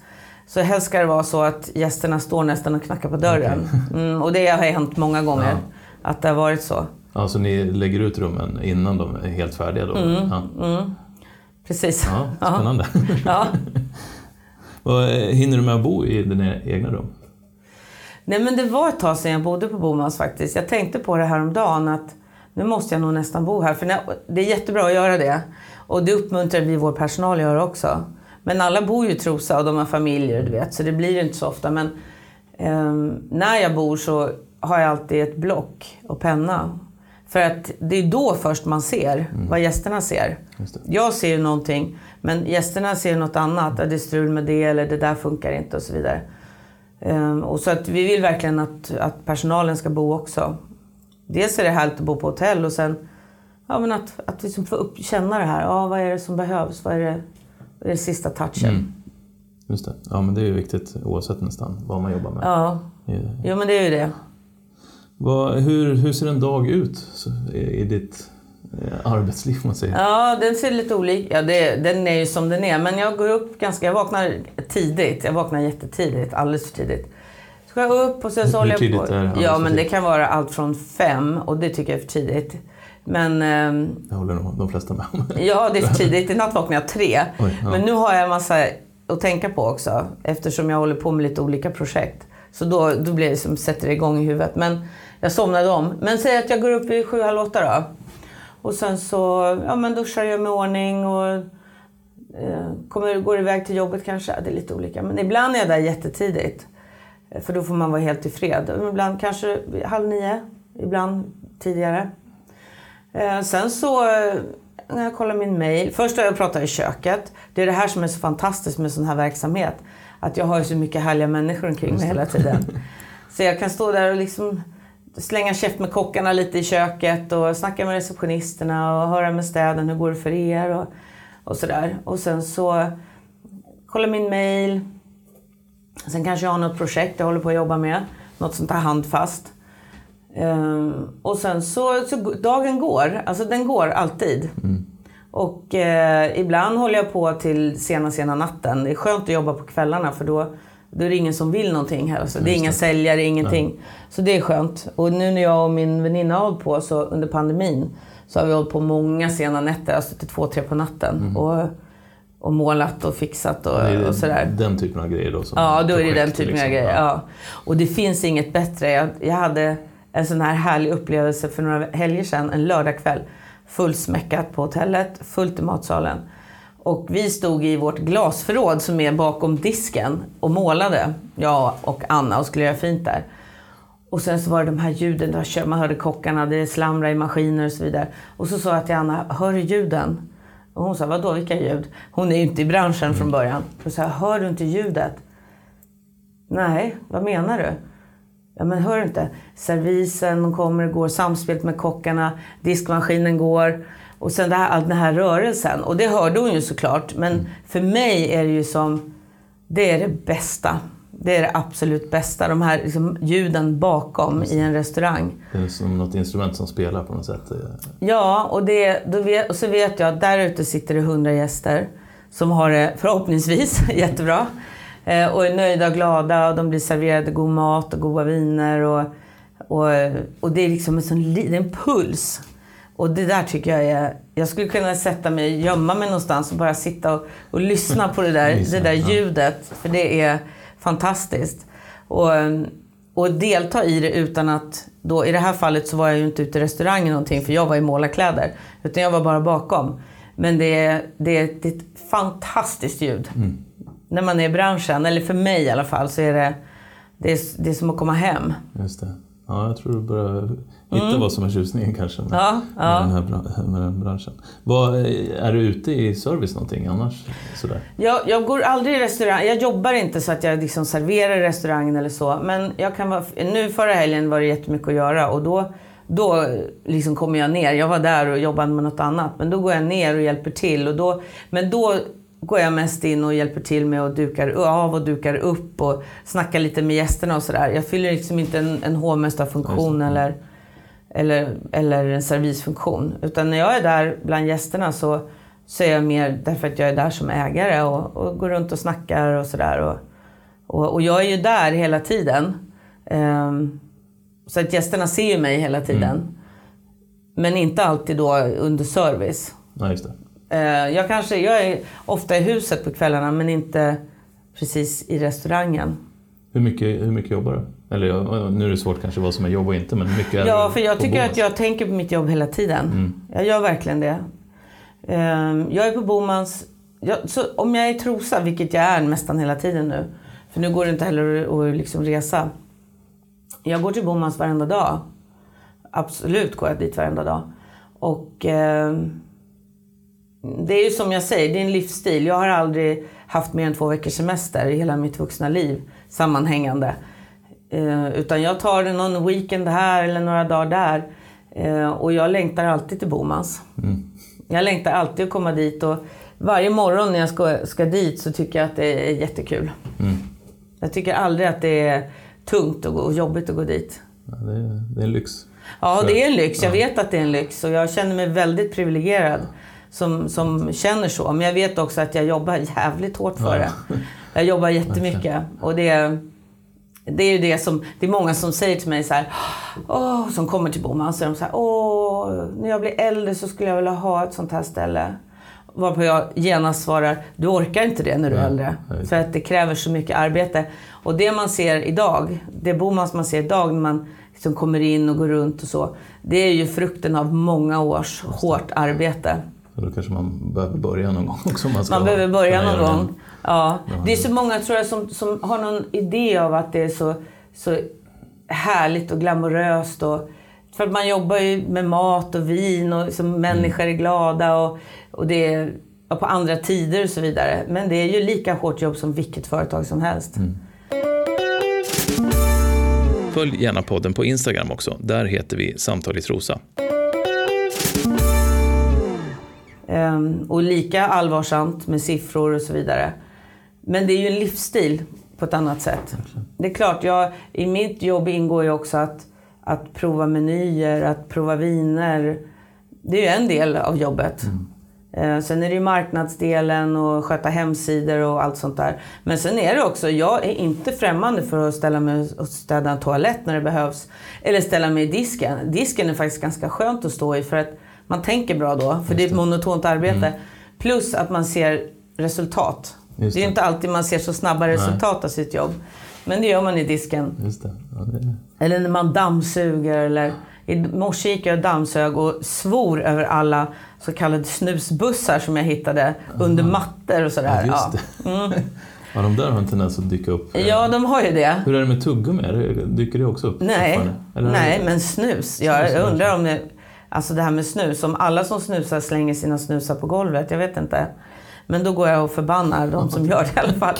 Så helst ska det vara så att gästerna står nästan och knackar på dörren. Mm, och det har hänt många gånger. Ja. Att det har varit så. Ja, så ni lägger ut rummen innan de är helt färdiga då? Mm. Ja. Precis. ja, [laughs] spännande. [laughs] Ja. [laughs] Vad, eh, Hinner du med att bo i dina egna rum? Nej men det var ett tag sedan jag bodde på Bomans faktiskt. Jag tänkte på det här om dagen att nu måste jag nog nästan bo här. För det är jättebra att göra det. Och det uppmuntrar vi vår personal att göra också. Men alla bor ju i Trosa och de har familjer, du vet. Så det blir inte så ofta. Men eh, när jag bor så har jag alltid ett block och penna. För att det är då först man ser mm. vad gästerna ser. Jag ser ju någonting, men gästerna ser något annat. Att det är strul med det eller det där funkar inte och så vidare. Um, och så att vi vill verkligen att, att personalen ska bo också. Dels är det härligt att bo på hotell och sen ja, men att, att liksom få upp, känna det här. Ja, vad är det som behövs? Vad är det, vad är det sista touchen? Mm. Just det. Ja, men det är ju viktigt oavsett nästan vad man jobbar med. Ja, jo, men det är ju det. Vad, hur, hur ser en dag ut i ditt eh, arbetsliv? Man säger? Ja, den ser lite olika ja, det, Den är ju som den är. Men jag går upp ganska... Jag vaknar tidigt. Jag vaknar jättetidigt. Alldeles för tidigt. Så går jag upp och sen så håller jag på. Är ja, men det kan vara allt från fem och det tycker jag är för tidigt. Men... Eh, det håller nog de flesta med om. [laughs] ja, det är för tidigt. I natt vaknar jag tre. Oj, ja. Men nu har jag en massa att tänka på också. Eftersom jag håller på med lite olika projekt. Så då, då blir det som sätter det igång i huvudet. Men jag somnade om. Men säg att jag går upp vid sju, halv åtta då. Och sen så ja, men duschar jag med ordning och eh, kommer, går iväg till jobbet kanske. Det är lite olika. Men ibland är jag där jättetidigt. För då får man vara helt i fred. Ibland kanske halv nio, ibland tidigare. Eh, sen så eh, när jag kollar min mail. Först har jag pratat i köket. Det är det här som är så fantastiskt med sån här verksamhet. Att jag har så mycket härliga människor omkring mig hela tiden. Så jag kan stå där och liksom slänga käft med kockarna lite i köket och snacka med receptionisterna och höra med städen hur går det för er och, och sådär. Och sen så kolla min mail. Sen kanske jag har något projekt jag håller på att jobba med. Något sånt här handfast. Um, och sen så, så dagen går. Alltså den går alltid. Mm. Och eh, ibland håller jag på till sena, sena natten. Det är skönt att jobba på kvällarna för då då är det ingen som vill någonting här. Så det är inga säljare, ingenting. Nej. Så det är skönt. Och nu när jag och min väninna har hållit på så under pandemin så har vi hållit på många sena nätter. Har suttit två, tre på natten. Mm. Och, och målat och fixat och, och, sådär. Den typen av grejer då? ja, då är det den typen liksom. av grejer. Ja. Och det finns inget bättre. Jag, jag hade en sån här härlig upplevelse för några helger sedan, en lördagkväll. Fullsmäckat på hotellet, fullt i matsalen. Och vi stod i vårt glasförråd som är bakom disken och målade, jag och Anna, och skulle göra fint där. Och sen så var det de här ljuden, där man hörde kockarna, det slamrade i maskiner och så vidare. Och så sa jag till Anna, hör du ljuden? Och hon sa, vadå vilka ljud? Hon är ju inte i branschen från början. Och så hör du inte ljudet? Nej, vad menar du? Ja men hör du inte? Servisen kommer och går, samspelet med kockarna, diskmaskinen går. Och sen det här, den här rörelsen. Och det hörde hon ju såklart. Men mm. för mig är det ju som, det är det bästa. Det är det absolut bästa. De här liksom, ljuden bakom i en restaurang. Det är som något instrument som spelar på något sätt. Ja, och, det, då vet, och så vet jag att där ute sitter det hundra gäster som har det förhoppningsvis [laughs] jättebra. Eh, och är nöjda och glada och de blir serverade god mat och goda viner. Och, och, och det är liksom en sån det är en puls och det där tycker jag är... Jag skulle kunna sätta mig, gömma mig någonstans och bara sitta och, och lyssna på det där, det där ljudet. För det är fantastiskt. Och, och delta i det utan att... Då, I det här fallet så var jag ju inte ute i restaurangen någonting för jag var i målarkläder. Utan jag var bara bakom. Men det är, det är, det är ett fantastiskt ljud. Mm. När man är i branschen, eller för mig i alla fall, så är det, det, är, det är som att komma hem. Just det. Ja, jag tror du börjar hitta mm. vad som är tjusningen kanske med, ja, ja. med, den, här, med den branschen. Vad, är du ute i service någonting annars? Sådär? Jag, jag går aldrig i restaurang. Jag jobbar inte så att jag liksom serverar i restaurangen eller så. Men jag kan vara, nu förra helgen var det jättemycket att göra och då, då liksom kommer jag ner. Jag var där och jobbade med något annat. Men då går jag ner och hjälper till. Och då, men då går jag mest in och hjälper till med att dukar av och dukar upp och snackar lite med gästerna och sådär. Jag fyller liksom inte en, en hovmästarfunktion eller, eller, eller en servisfunktion. Utan när jag är där bland gästerna så, så är jag mer därför att jag är där som ägare och, och går runt och snackar och sådär. Och, och, och, jag är ju där hela tiden. Um, så att gästerna ser ju mig hela tiden. Mm. Men inte alltid då under service. Ja, just det. Eh, jag, kanske, jag är ofta i huset på kvällarna men inte precis i restaurangen. Hur mycket, hur mycket jobbar du? Eller nu är det svårt kanske vad som är jobb och inte, men mycket är Ja, för jag tycker Bomans. att jag tänker på mitt jobb hela tiden. Mm. Jag gör verkligen det. Ehm, Jag är på Bomans... Jag, om jag är i Trosa, vilket jag är nästan hela tiden nu, för nu går det inte heller att liksom resa. Jag går till Bomans varenda dag. Absolut går jag dit varenda dag. Och ehm, det är ju som jag säger, det är en livsstil. Jag har aldrig haft mer än två veckors semester i hela mitt vuxna liv sammanhängande. Eh, utan jag tar någon weekend här eller några dagar där. Eh, och jag längtar alltid till Bomans. Jag längtar alltid att komma dit och varje morgon när jag ska, ska dit så tycker jag att det är jättekul. Jag tycker aldrig att det är tungt och, och jobbigt att gå dit. Ja, det, är, det är en lyx. Ja, det är en lyx. Jag Ja. vet att det är en lyx och jag känner mig väldigt privilegierad som, som känner så. Men jag vet också att jag jobbar jävligt hårt för det. Jag jobbar [laughs] jättemycket och det, det är ju det som, det är många som säger till mig så här, åh, som kommer till Boman så är de så här, åh, när jag blir äldre så skulle jag vilja ha ett sånt här ställe. Varpå jag genast svarar, du orkar inte det när du är äldre. För att det kräver så mycket arbete. Och det man ser idag, det Bomans man ser idag när man liksom kommer in och går runt och så. Det är ju frukten av många års hårt arbete. Så då kanske man behöver börja någon gång också. Man, ska Man behöver börja någon gång. Ja. Det är så många tror jag som, som har någon idé av att det är så, så härligt och glamoröst. Och, för att man jobbar ju med mat och vin och liksom människor är glada och, och det är och på andra tider och så vidare. Men det är ju lika hårt jobb som vilket företag som helst. Följ gärna podden på Instagram också. Där heter vi Samtal i Trosa. Och lika allvarsamt med siffror och så vidare. Men det är ju en livsstil på ett annat sätt. Det är klart, jag, i mitt jobb ingår ju också att, att prova menyer, att prova viner. Det är ju en del av jobbet. Eh, Sen är det ju marknadsdelen och sköta hemsidor och allt sånt där. Men sen är det också, jag är inte främmande för att ställa mig och städa en toalett när det behövs. Eller ställa mig i disken. Disken är faktiskt ganska skönt att stå i för att man tänker bra då. För det är ett monotont arbete. Plus att man ser resultat. Just det är det. inte alltid man ser så snabba resultat av sitt jobb. Men det gör man i disken. Just det. Ja, det Eller när man dammsuger. Eller... I morse gick jag och dammsög och svor över alla så kallade snusbussar som jag hittade under mattor och sådär. ja, det. [laughs] ja, de där har en tendens att dyka upp. ja, de har ju det. Hur är det med tuggummi? Det- Dyker det också upp? Nej, nej det- men snus. Jag Snus, undrar om det... Alltså det här med snus. Om alla som snusar slänger sina snusar på golvet. Jag vet inte. Men då går jag och förbannar de som gör det i alla fall.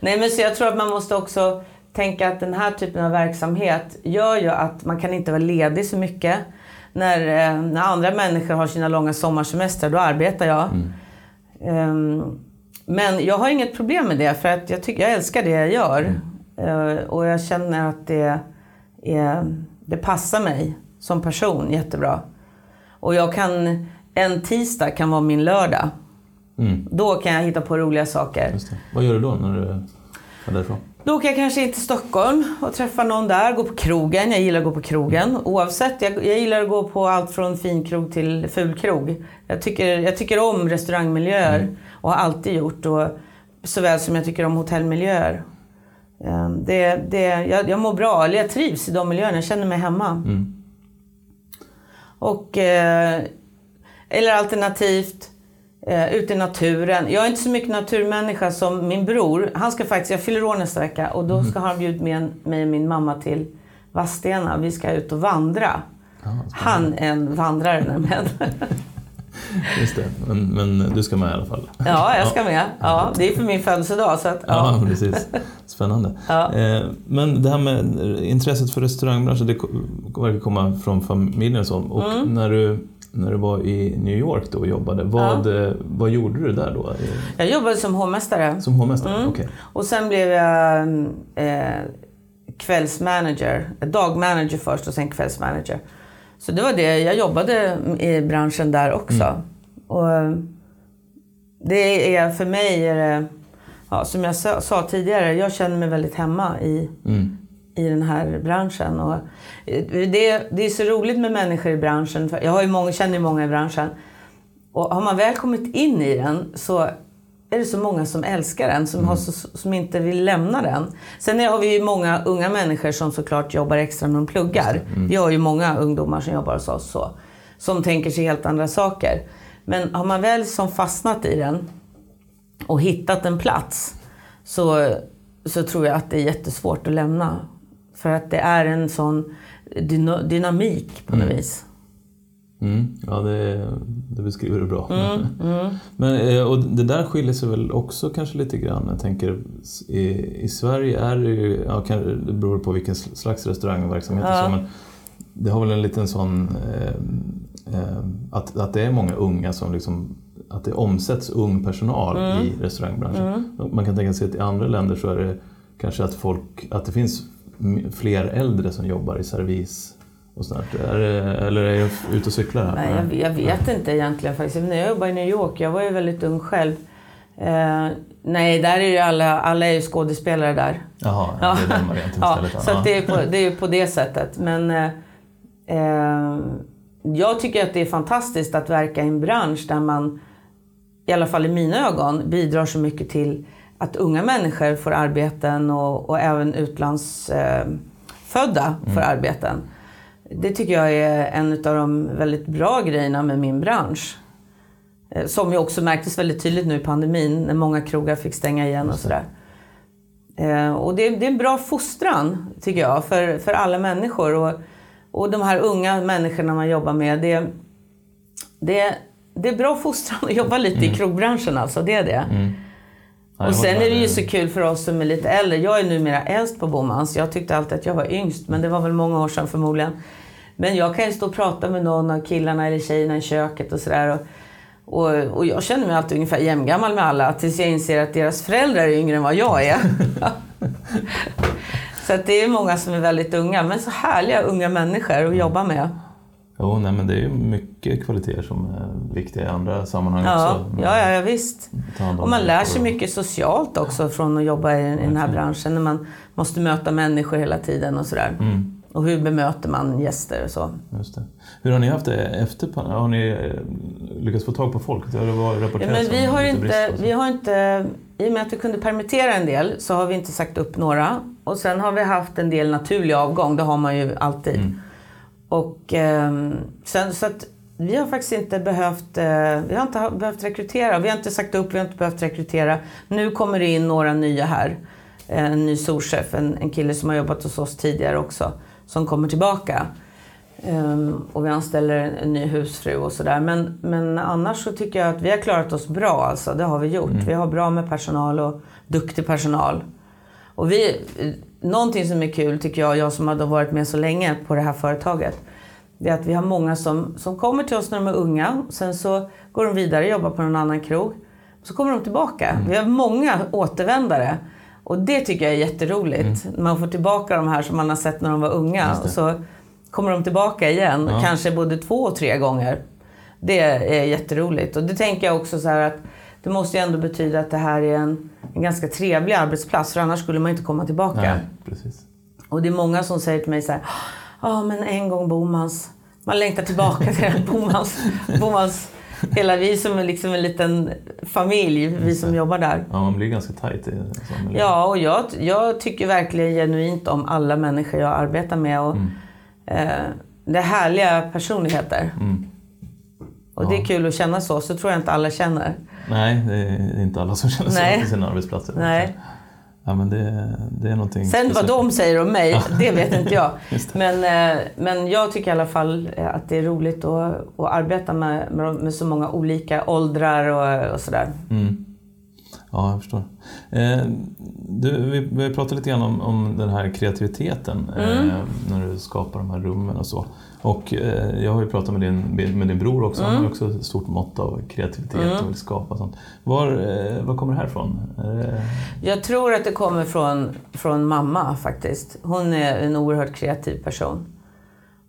Nej, men så jag tror att man måste också tänka att den här typen av verksamhet gör ju att man kan inte vara ledig så mycket. När, eh, när andra människor har sina långa sommarsemestrar, då arbetar jag. Ehm, men jag har inget problem med det, för att jag, tycker, jag älskar det jag gör. Eh, och jag känner att det, är, det passar mig som person jättebra. Och jag kan, en tisdag kan vara min lördag. Mm, Då kan jag hitta på roliga saker. Vad gör du då när du är därifrån? Då åker jag kanske in till Stockholm och träffar någon där, gå på krogen. Jag gillar att gå på krogen. Oavsett, jag, jag gillar att gå på allt från finkrog till fulkrog. Jag tycker, jag tycker om restaurangmiljöer och har alltid gjort. Och, såväl som jag tycker om hotellmiljöer. Eh, Det, det, jag, jag mår bra, eller jag trivs i de miljöerna. Jag känner mig hemma. Mm. Och, eh, eller alternativt eh, ute i naturen. Jag är inte så mycket naturmänniska som min bror. Han ska faktiskt, jag fyller år nästa vecka och då ska han bjuda med mig och min mamma till Vadstena. Vi ska ut och vandra. Ja, Han är en vandrare nämligen. [laughs] [laughs] just det. Men, men du ska med i alla fall? Ja, jag ska med. Ja, det är för min födelsedag. Så att, Ja, ja. precis. Spännande. Ja. Eh, Men det här med intresset för restaurangbranschen, det verkar komma från familjen och så. Och Mm. när, du, när du var i New York då och jobbade, vad, eh, vad gjorde du där då? Jag jobbade som hovmästare. Som hovmästare? Mm. Okej. Och sen blev jag eh, kvällsmanager. Dagmanager först och sen kvällsmanager. Så det var det. Jag jobbade i branschen där också. Och eh, det är för mig, är det, ja, som jag sa, tidigare, jag känner mig väldigt hemma i, Mm. i den här branschen. Och eh, det, det är så roligt med människor i branschen. För jag har ju många, känner ju många i branschen. Och har man väl kommit in i den så är det så många som älskar den, som, har så, som inte vill lämna den. Sen har vi ju många unga människor som såklart jobbar extra när de pluggar. Mm. Vi har ju många ungdomar som jobbar hos oss så, som tänker sig helt andra saker. Men har man väl som fastnat i den och hittat en plats så, så tror jag att det är jättesvårt att lämna. För att det är en sån dynamik på något mm. vis. Mm, ja, det, det, beskriver du bra. Mm, mm. [laughs] Men, eh, och det där skiljer sig väl också kanske lite grann. Jag tänker, i, i Sverige är det ju, ja, det beror på vilken slags restaurangverksamhet ja. men det har väl en liten sån, eh, eh, att, att det är många unga som liksom, att det omsätts ung personal mm. i restaurangbranschen. Mm. Man kan tänka sig att i andra länder så är det kanske att, folk, att det finns fler äldre som jobbar i servis och sånt. Är det, eller är jag ute och cyklar här? Nej, jag, jag vet inte egentligen faktiskt. När jag jobbade i New York, jag var ju väldigt ung själv. Eh, nej, där är ju alla, alla är ju skådespelare där. Jaha, ja, det är den varianten istället. ja, så det är, på, det är på det sättet. Men eh, eh, jag tycker att det är fantastiskt att verka i en bransch där man, i alla fall i mina ögon, bidrar så mycket till att unga människor får arbeten och, och även utlandsfödda får mm. arbeten. Det tycker jag är en av de väldigt bra grejerna med min bransch. Eh, som ju också märktes väldigt tydligt nu i pandemin när många krogar fick stänga igen och sådär. Eh, och det, det är en bra fostran, tycker jag, för, för alla människor. Och, och de här unga människorna man jobbar med, det, det, det är bra fostran att jobba lite mm. i krogbranschen alltså, det är det. Mm. Och sen är det ju så kul för oss som är lite äldre. Jag är numera äldst på Bomans. Jag tyckte alltid att jag var yngst, men det var väl många år sedan förmodligen. Men jag kan ju stå och prata med någon av killarna eller tjejerna i köket och sådär. Och, och, jag känner mig alltid ungefär jämngammal med alla tills jag inser att deras föräldrar är yngre än vad jag är. [laughs] så det är många som är väldigt unga, men så härliga unga människor att jobba med. Jo, nej, men det är ju mycket kvaliteter som är viktiga i andra sammanhang ja, också. Ja, ja, ja, visst. Och man lär sig mycket socialt också från att jobba i, i den här branschen. När man måste möta människor hela tiden och sådär. Mm. Och hur bemöter man gäster och så. Just det. Hur har ni haft det efter pandemin? Har ni eh, lyckats få tag på folk? Det var ja, men vi, har inte, vi har inte, I och med att vi kunde permittera en del så har vi inte sagt upp några. Och sen har vi haft en del naturlig avgång, det har man ju alltid. Mm. Och eh, sen, så att vi har faktiskt inte behövt, eh, vi har inte behövt rekrytera. Vi har inte sagt upp, vi har inte behövt rekrytera. Nu kommer det in några nya här. En ny souschef, en, en kille som har jobbat hos oss tidigare också, som kommer tillbaka. Um, och vi anställer en, en ny husfru och sådär. Men, men annars så tycker jag att vi har klarat oss bra. Alltså. Det har vi gjort. Mm. Vi har bra med personal och duktig personal. Och vi, någonting som är kul tycker jag, jag som har varit med så länge på det här företaget, det är att vi har många som, som kommer till oss när de är unga. Sen så går de vidare och jobbar på någon annan krog. Så kommer de tillbaka. Mm. Vi har många återvändare. Och det tycker jag är jätteroligt. Mm. Man får tillbaka de här som man har sett när de var unga. Och så kommer de tillbaka igen, ja. kanske både två och tre gånger. Det är jätteroligt. Och det tänker jag också så här att det måste ju ändå betyda att det här är en, en ganska trevlig arbetsplats. För annars skulle man inte komma tillbaka. Nej, precis. Och det är många som säger till mig så här. Ja, men en gång Bomans. Man längtar tillbaka till Bomans. Bomans. Hela vi som är liksom en liten familj, vi som jobbar där. Ja, man blir ganska tajt i Ja, och jag, jag tycker verkligen genuint om alla människor jag arbetar med. Och, mm. eh, det är härliga personligheter. Mm. Och ja. det är kul att känna så, så tror jag inte alla känner. Nej, det är inte alla som känner så på sina arbetsplatser. Nej. Ja, men det, det är någonting Sen vad de säger om mig, det vet inte jag. [laughs] Men, eh, men jag tycker i alla fall att det är roligt att, att arbeta med, med så många olika åldrar och, och sådär. Mm. Ja, jag förstår. Eh, du, vi, vi pratade lite grann om, om den här kreativiteten mm. eh, när du skapar de här rummen och så. Och eh, jag har ju pratat med din, med din bror också, mm. han har också ett stort mått av kreativitet mm. och vill skapa sånt. Var, eh, var kommer det här ifrån? Jag tror att det kommer från, från mamma faktiskt. Hon är en oerhört kreativ person.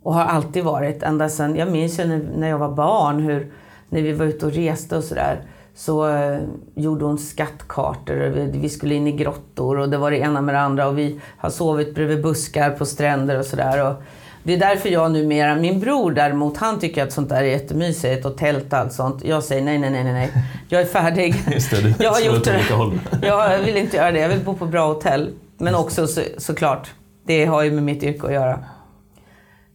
Och har alltid varit, ända sedan, jag minns ju när, när jag var barn hur, när vi var ute och reste och sådär så eh, gjorde hon skattkartor. Vi, skulle in i grottor och det var det ena med det andra. Och vi har sovit bredvid buskar på stränder och sådär. Det är därför jag numera, min bror däremot, han tycker att sånt där är jättemysigt och tält och allt sånt. Jag säger nej, nej, nej, nej. Jag är färdig. [laughs] Just det, du jag har gjort det. [laughs] jag vill inte göra det. Jag vill bo på bra hotell. Men också så, såklart, det har ju med mitt yrke att göra.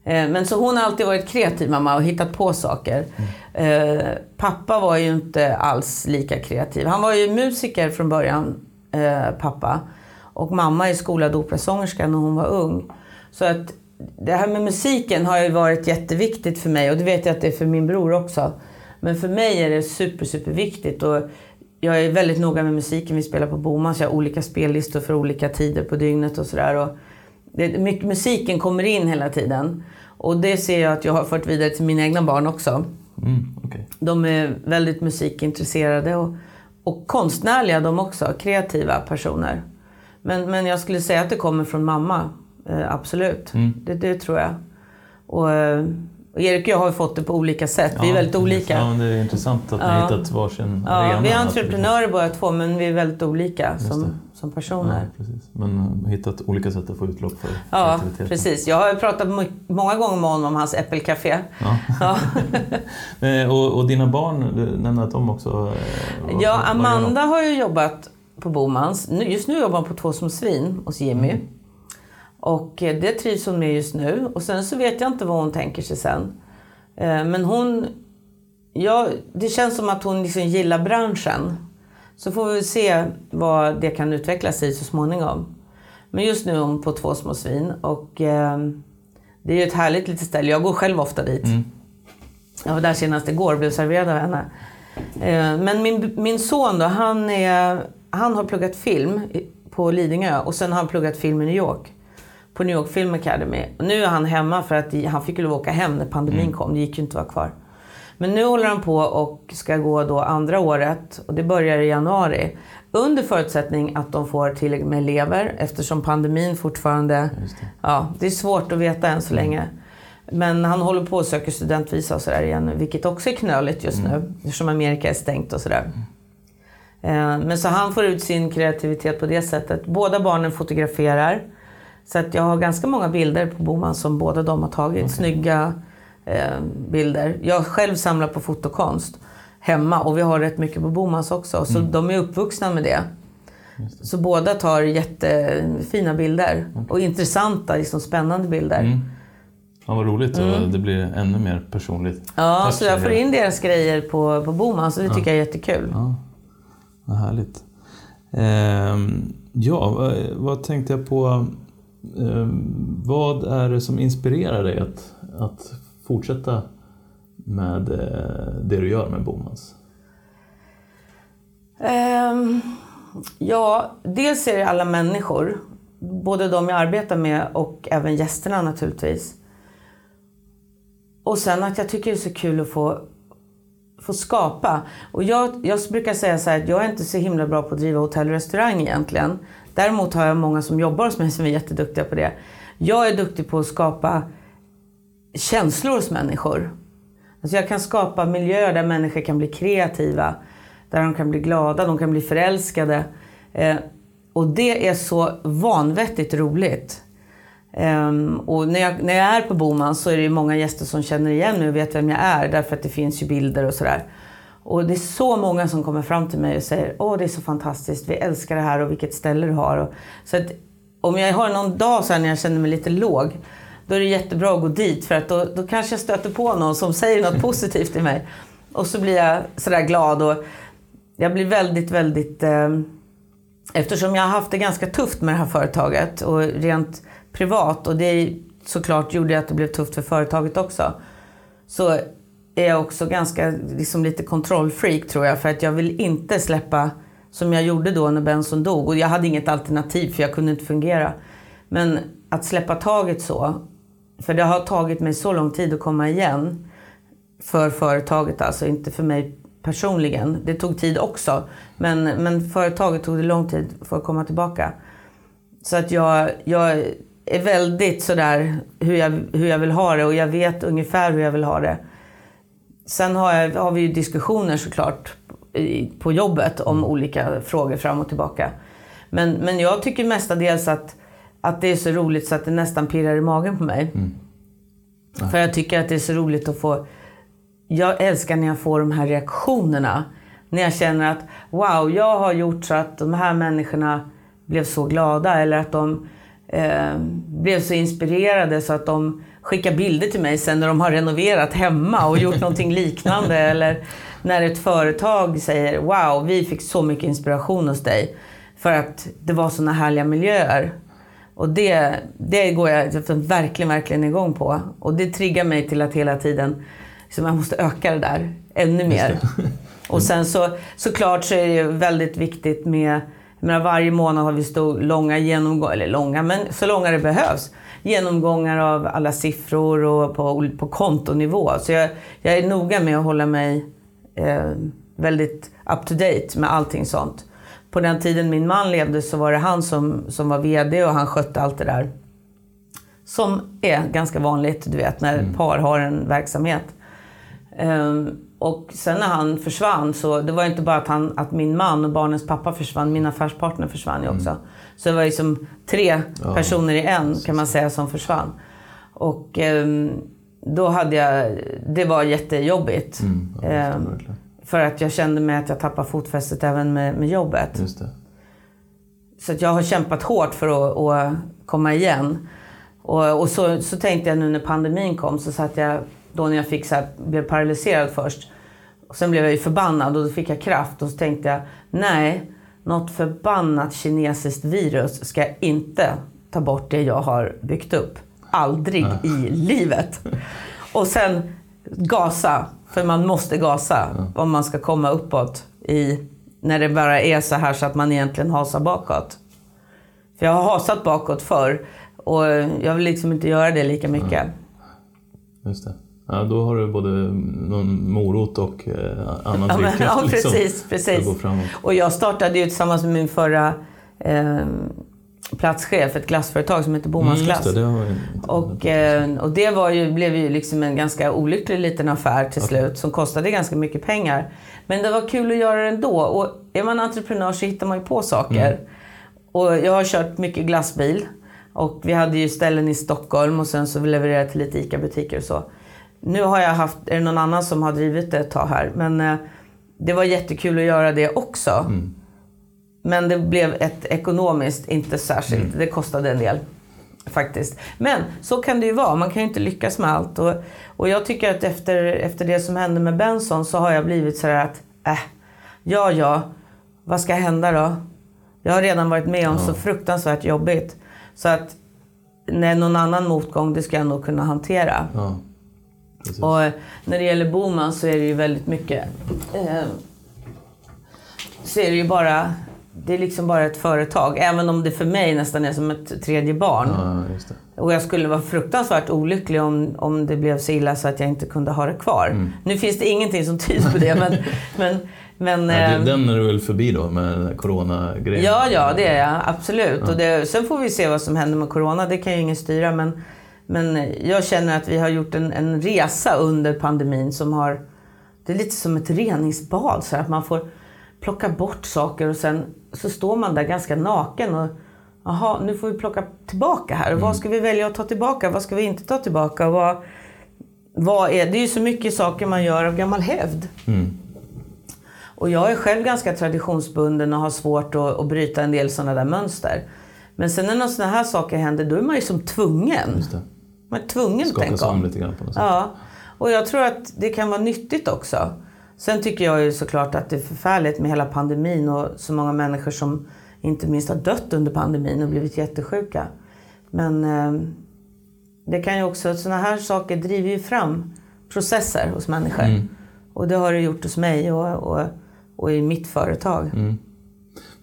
Eh, men så hon har alltid varit kreativ mamma och hittat på saker. Eh, pappa var ju inte alls lika kreativ. Han var ju musiker från början, eh, pappa. Och mamma är skolad operasångerska när hon var ung. Så att det här med musiken har ju varit jätteviktigt för mig och det vet jag att det är för min bror också. Men för mig är det super, super viktigt och jag är väldigt noga med musiken. Vi spelar på Boman så jag har olika spellistor för olika tider på dygnet och sådär. Det, mycket, musiken kommer in hela tiden. Och det ser jag att jag har fört vidare till mina egna barn också. Mm, okej. De är väldigt musikintresserade och, och konstnärliga de också. Kreativa personer. Men, men jag skulle säga att det kommer från mamma. Eh, absolut. Mm. Det, det tror jag. Och, eh, och Erik och jag har fått det på olika sätt. vi är Ja, väldigt olika. Ja, men det är intressant att ni Ja. hittat varsin Ja, arena. vi är entreprenörer båda två men vi är väldigt olika som, som Ja, personer. precis. Men hittat olika sätt att få utlopp för Ja, precis. Jag har pratat många gånger med honom om hans äppelcafé. Ja. Ja. [laughs] Eh, och, och dina barn, du nämnde att de också... eh, vad- Ja? Amanda har ju jobbat på Bomans. Just nu jobbar hon på Två som svin hos Jimmy. Mm. Och eh, det trivs hon med just nu. Och sen så vet jag inte vad hon tänker sig sen. Eh, Men hon... Ja, det känns som att hon liksom gillar branschen. Så får vi se vad det kan utvecklas i så småningom. Men just nu är hon på Två små svin och eh, det är ju ett härligt litet ställe. Jag går själv ofta dit. Mm. Jag var där senast igår och blev serverad av henne. Men min, min son då, han, är, han har pluggat film på Lidingö och sen har han pluggat film i New York. På New York Film Academy. Och nu är han hemma för att han fick ju åka hem när pandemin kom. Det gick ju inte att vara kvar. Men nu håller han på och ska gå då andra året och det börjar i januari. Under förutsättning att de får tillräckligt med elever eftersom pandemin fortfarande... Det. Ja, det är svårt att veta än så länge. Men han håller på att söka studentvisa och sådär igen vilket också är knöligt just nu eftersom Amerika är stängt och sådär. Eh, Men så han får ut sin kreativitet på det sättet. Båda barnen fotograferar. Så att jag har ganska många bilder på Boman som båda de har tagit. Snygga eh, bilder. Jag själv samlar på fotokonst hemma och vi har rätt mycket på Bomans också. Så de är uppvuxna med det. Så båda tar jättefina bilder. Och intressanta, liksom spännande bilder. Mm. Ja, vad roligt. Och det blir ännu mer personligt. Ja, Tack så jag får in deras grejer på, på Boman, så det tycker jag är jättekul. Ja, vad härligt. Ehm, ja, vad, vad tänkte jag på? Ehm, vad är det som inspirerar dig att, att fortsätta med eh, det du gör med Bomans? Ehm, ja, dels är det alla människor. Både de jag arbetar med och även gästerna naturligtvis. Och sen att jag tycker det är så kul att få, få skapa. Och jag, jag brukar säga så här att jag är inte så himla bra på att driva hotell och restaurang egentligen. Däremot har jag många som jobbar hos mig som är jätteduktiga på det. Jag är duktig på att skapa känslor hos människor. Alltså jag kan skapa miljöer där människor kan bli kreativa. Där de kan bli glada, de kan bli förälskade. Eh, och det är så vanvettigt roligt. Ehm, och när jag, när jag är på Boman så är det ju många gäster som känner igen mig och vet vem jag är. Därför att det finns ju bilder och sådär. Och det är så många som kommer fram till mig och säger Åh, det är så fantastiskt, vi älskar det här och vilket ställe du har. Och, så att om jag har någon dag så när jag känner mig lite låg, då är det jättebra att gå dit för att då, då kanske jag stöter på någon som säger något [laughs] positivt till mig. Och så blir jag sådär glad och jag blir väldigt, väldigt... Eh, eftersom jag har haft det ganska tufft med det här företaget och rent privat och det såklart gjorde att det blev tufft för företaget också. Så är jag också ganska, liksom lite kontrollfreak tror jag. För att jag vill inte släppa, som jag gjorde då när Benson dog. Och jag hade inget alternativ för jag kunde inte fungera. Men att släppa taget så, för det har tagit mig så lång tid att komma igen. För företaget alltså, inte för mig personligen. Det tog tid också. Men, men företaget tog det lång tid för att komma tillbaka. Så att jag, jag är väldigt sådär hur jag, hur jag vill ha det och jag vet ungefär hur jag vill ha det. Sen har, jag, har vi ju diskussioner såklart i, på jobbet om olika frågor fram och tillbaka. Men, men jag tycker mestadels att, att det är så roligt så att det nästan pirrar i magen på mig. För jag tycker att det är så roligt att få... Jag älskar när jag får de här reaktionerna. När jag känner att wow, jag har gjort så att de här människorna blev så glada. Eller att de eh, blev så inspirerade så att de skickar bilder till mig sen när de har renoverat hemma och gjort [laughs] någonting liknande. Eller när ett företag säger wow, vi fick så mycket inspiration hos dig. För att det var såna härliga miljöer. Och det, det går jag verkligen, verkligen igång på. Och det triggar mig till att hela tiden, så man måste öka det där ännu mer. [laughs] Och sen så såklart så är det väldigt viktigt med, jag varje månad har vi stor, långa genomgångar, eller långa, men så långa det behövs. Genomgångar av alla siffror och på, på kontonivå. Så jag, jag är noga med att hålla mig eh, väldigt up to date med allting sånt på den tiden min man levde så var det han som, som var VD och han skötte allt det där. Som är ganska vanligt, du vet, när mm. par har en verksamhet. Um, och sen när han försvann så, det var inte bara att, han, att min man och barnens pappa försvann, min affärspartner försvann ju mm. också. Mm. Så det var liksom tre ja. personer i en kan man säga som försvann. Och um, då hade jag, det var jättejobbigt. Mm, ja, um, för att jag kände mig att jag tappade fotfästet även med, med jobbet. Så jag har kämpat hårt för att, att komma igen. Och, och så, så tänkte jag nu när pandemin kom så satt jag, då när jag fick så här, blev paralyserad först. Och sen blev jag ju förbannad och då fick jag kraft och så tänkte jag, nej, något förbannat kinesiskt virus ska inte ta bort det jag har byggt upp. Aldrig i livet. Och sen gasa. För man måste gasa om man ska komma uppåt i, när det bara är så här så att man egentligen hasar bakåt. För jag har hasat bakåt förr och jag vill liksom inte göra det lika mycket. Just det. Ja, då har du både någon morot och eh, annan ja, drivkraft. [laughs] Ja, liksom, precis. precis. Och jag startade ju tillsammans med min förra eh, platschef, ett glassföretag som heter Bomans glass. Mm, det, det och, eh, och det var ju, blev ju liksom en ganska olycklig liten affär till okay. slut som kostade ganska mycket pengar. Men det var kul att göra det ändå. Och är man entreprenör så hittar man ju på saker. Mm. Och jag har kört mycket glassbil. Och vi hade ju ställen i Stockholm och sen så levererade jag till lite ICA-butiker och så. Nu har jag haft, är det någon annan som har drivit det ett tag här. Men eh, det var jättekul att göra det också. Mm. Men det blev ett ekonomiskt inte särskilt. Mm. Det kostade en del. Faktiskt. Men så kan det ju vara. Man kan ju inte lyckas med allt. Och, och jag tycker att efter, efter det som hände med Benson så har jag blivit sådär att, äh, ja ja, vad ska hända då? Jag har redan varit med om ja. så fruktansvärt jobbigt. Så att när någon annan motgång, det ska jag nog kunna hantera. Ja. Och när det gäller Boman så är det ju väldigt mycket eh, så är det ju bara det är liksom bara ett företag. Även om det för mig nästan är som ett tredje barn. Ja, och jag skulle vara fruktansvärt olycklig om, om det blev så illa så att jag inte kunde ha det kvar. Mm. Nu finns det ingenting som tyder på det. men, [laughs] men, men, ja, ehm, den är du väl förbi då med coronagrejen? Ja, ja det är jag. Absolut. Ja. Och det, sen får vi se vad som händer med corona. Det kan ju ingen styra. Men, men jag känner att vi har gjort en, en resa under pandemin som har... Det är lite som ett reningsbad. Så att man får plocka bort saker och sen så står man där ganska naken och jaha, nu får vi plocka tillbaka här. Mm. Vad ska vi välja att ta tillbaka? Vad ska vi inte ta tillbaka? Vad, vad är, det är ju så mycket saker man gör av gammal hävd. Mm. Och jag är själv ganska traditionsbunden och har svårt att, att bryta en del sådana där mönster. Men sen när sådana här saker händer, då är man ju som tvungen. Man är tvungen att tänka om. lite grann på något sätt. Ja. Och jag tror att det kan vara nyttigt också. Sen tycker jag ju såklart att det är förfärligt med hela pandemin och så många människor som inte minst har dött under pandemin och blivit jättesjuka. Men eh, det kan ju också, sådana här saker driver ju fram processer hos människor. Mm. Och det har det gjort hos mig och, och, och i mitt företag. Mm.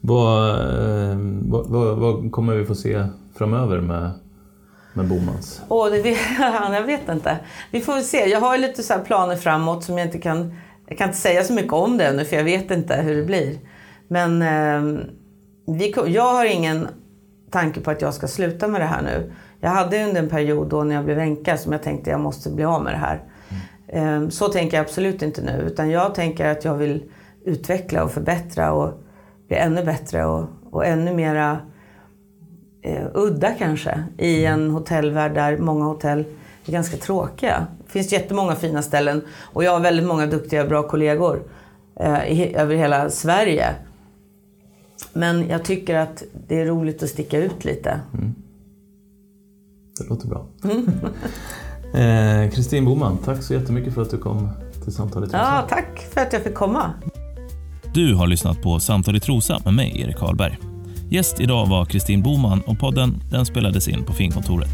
Vad, eh, vad, vad, vad, kommer vi få se framöver med, med Bomans? Oh, det, [laughs] jag vet inte. Vi får väl se. Jag har lite så planer framåt som jag inte kan jag kan inte säga så mycket om det ännu för jag vet inte hur det blir. Men eh, vi, jag har ingen tanke på att jag ska sluta med det här nu. Jag hade under en period då när jag blev änka som jag tänkte jag måste bli av med det här. Mm. Eh, så tänker jag absolut inte nu. Utan jag tänker att jag vill utveckla och förbättra och bli ännu bättre och, och ännu mera eh, udda kanske i en hotellvärld där många hotell är ganska tråkiga. Det finns jättemånga fina ställen och jag har väldigt många duktiga, bra kollegor eh, över hela Sverige. Men jag tycker att det är roligt att sticka ut lite. Mm. Det låter bra. [laughs] Kristin mm. eh, Boman, tack så jättemycket för att du kom till Samtal i Trosa. Ja, tack för att jag fick komma. Du har lyssnat på Samtal i Trosa med mig, Erik Karlberg. Gäst idag var Kristin Boman och podden den spelades in på Finkontoret.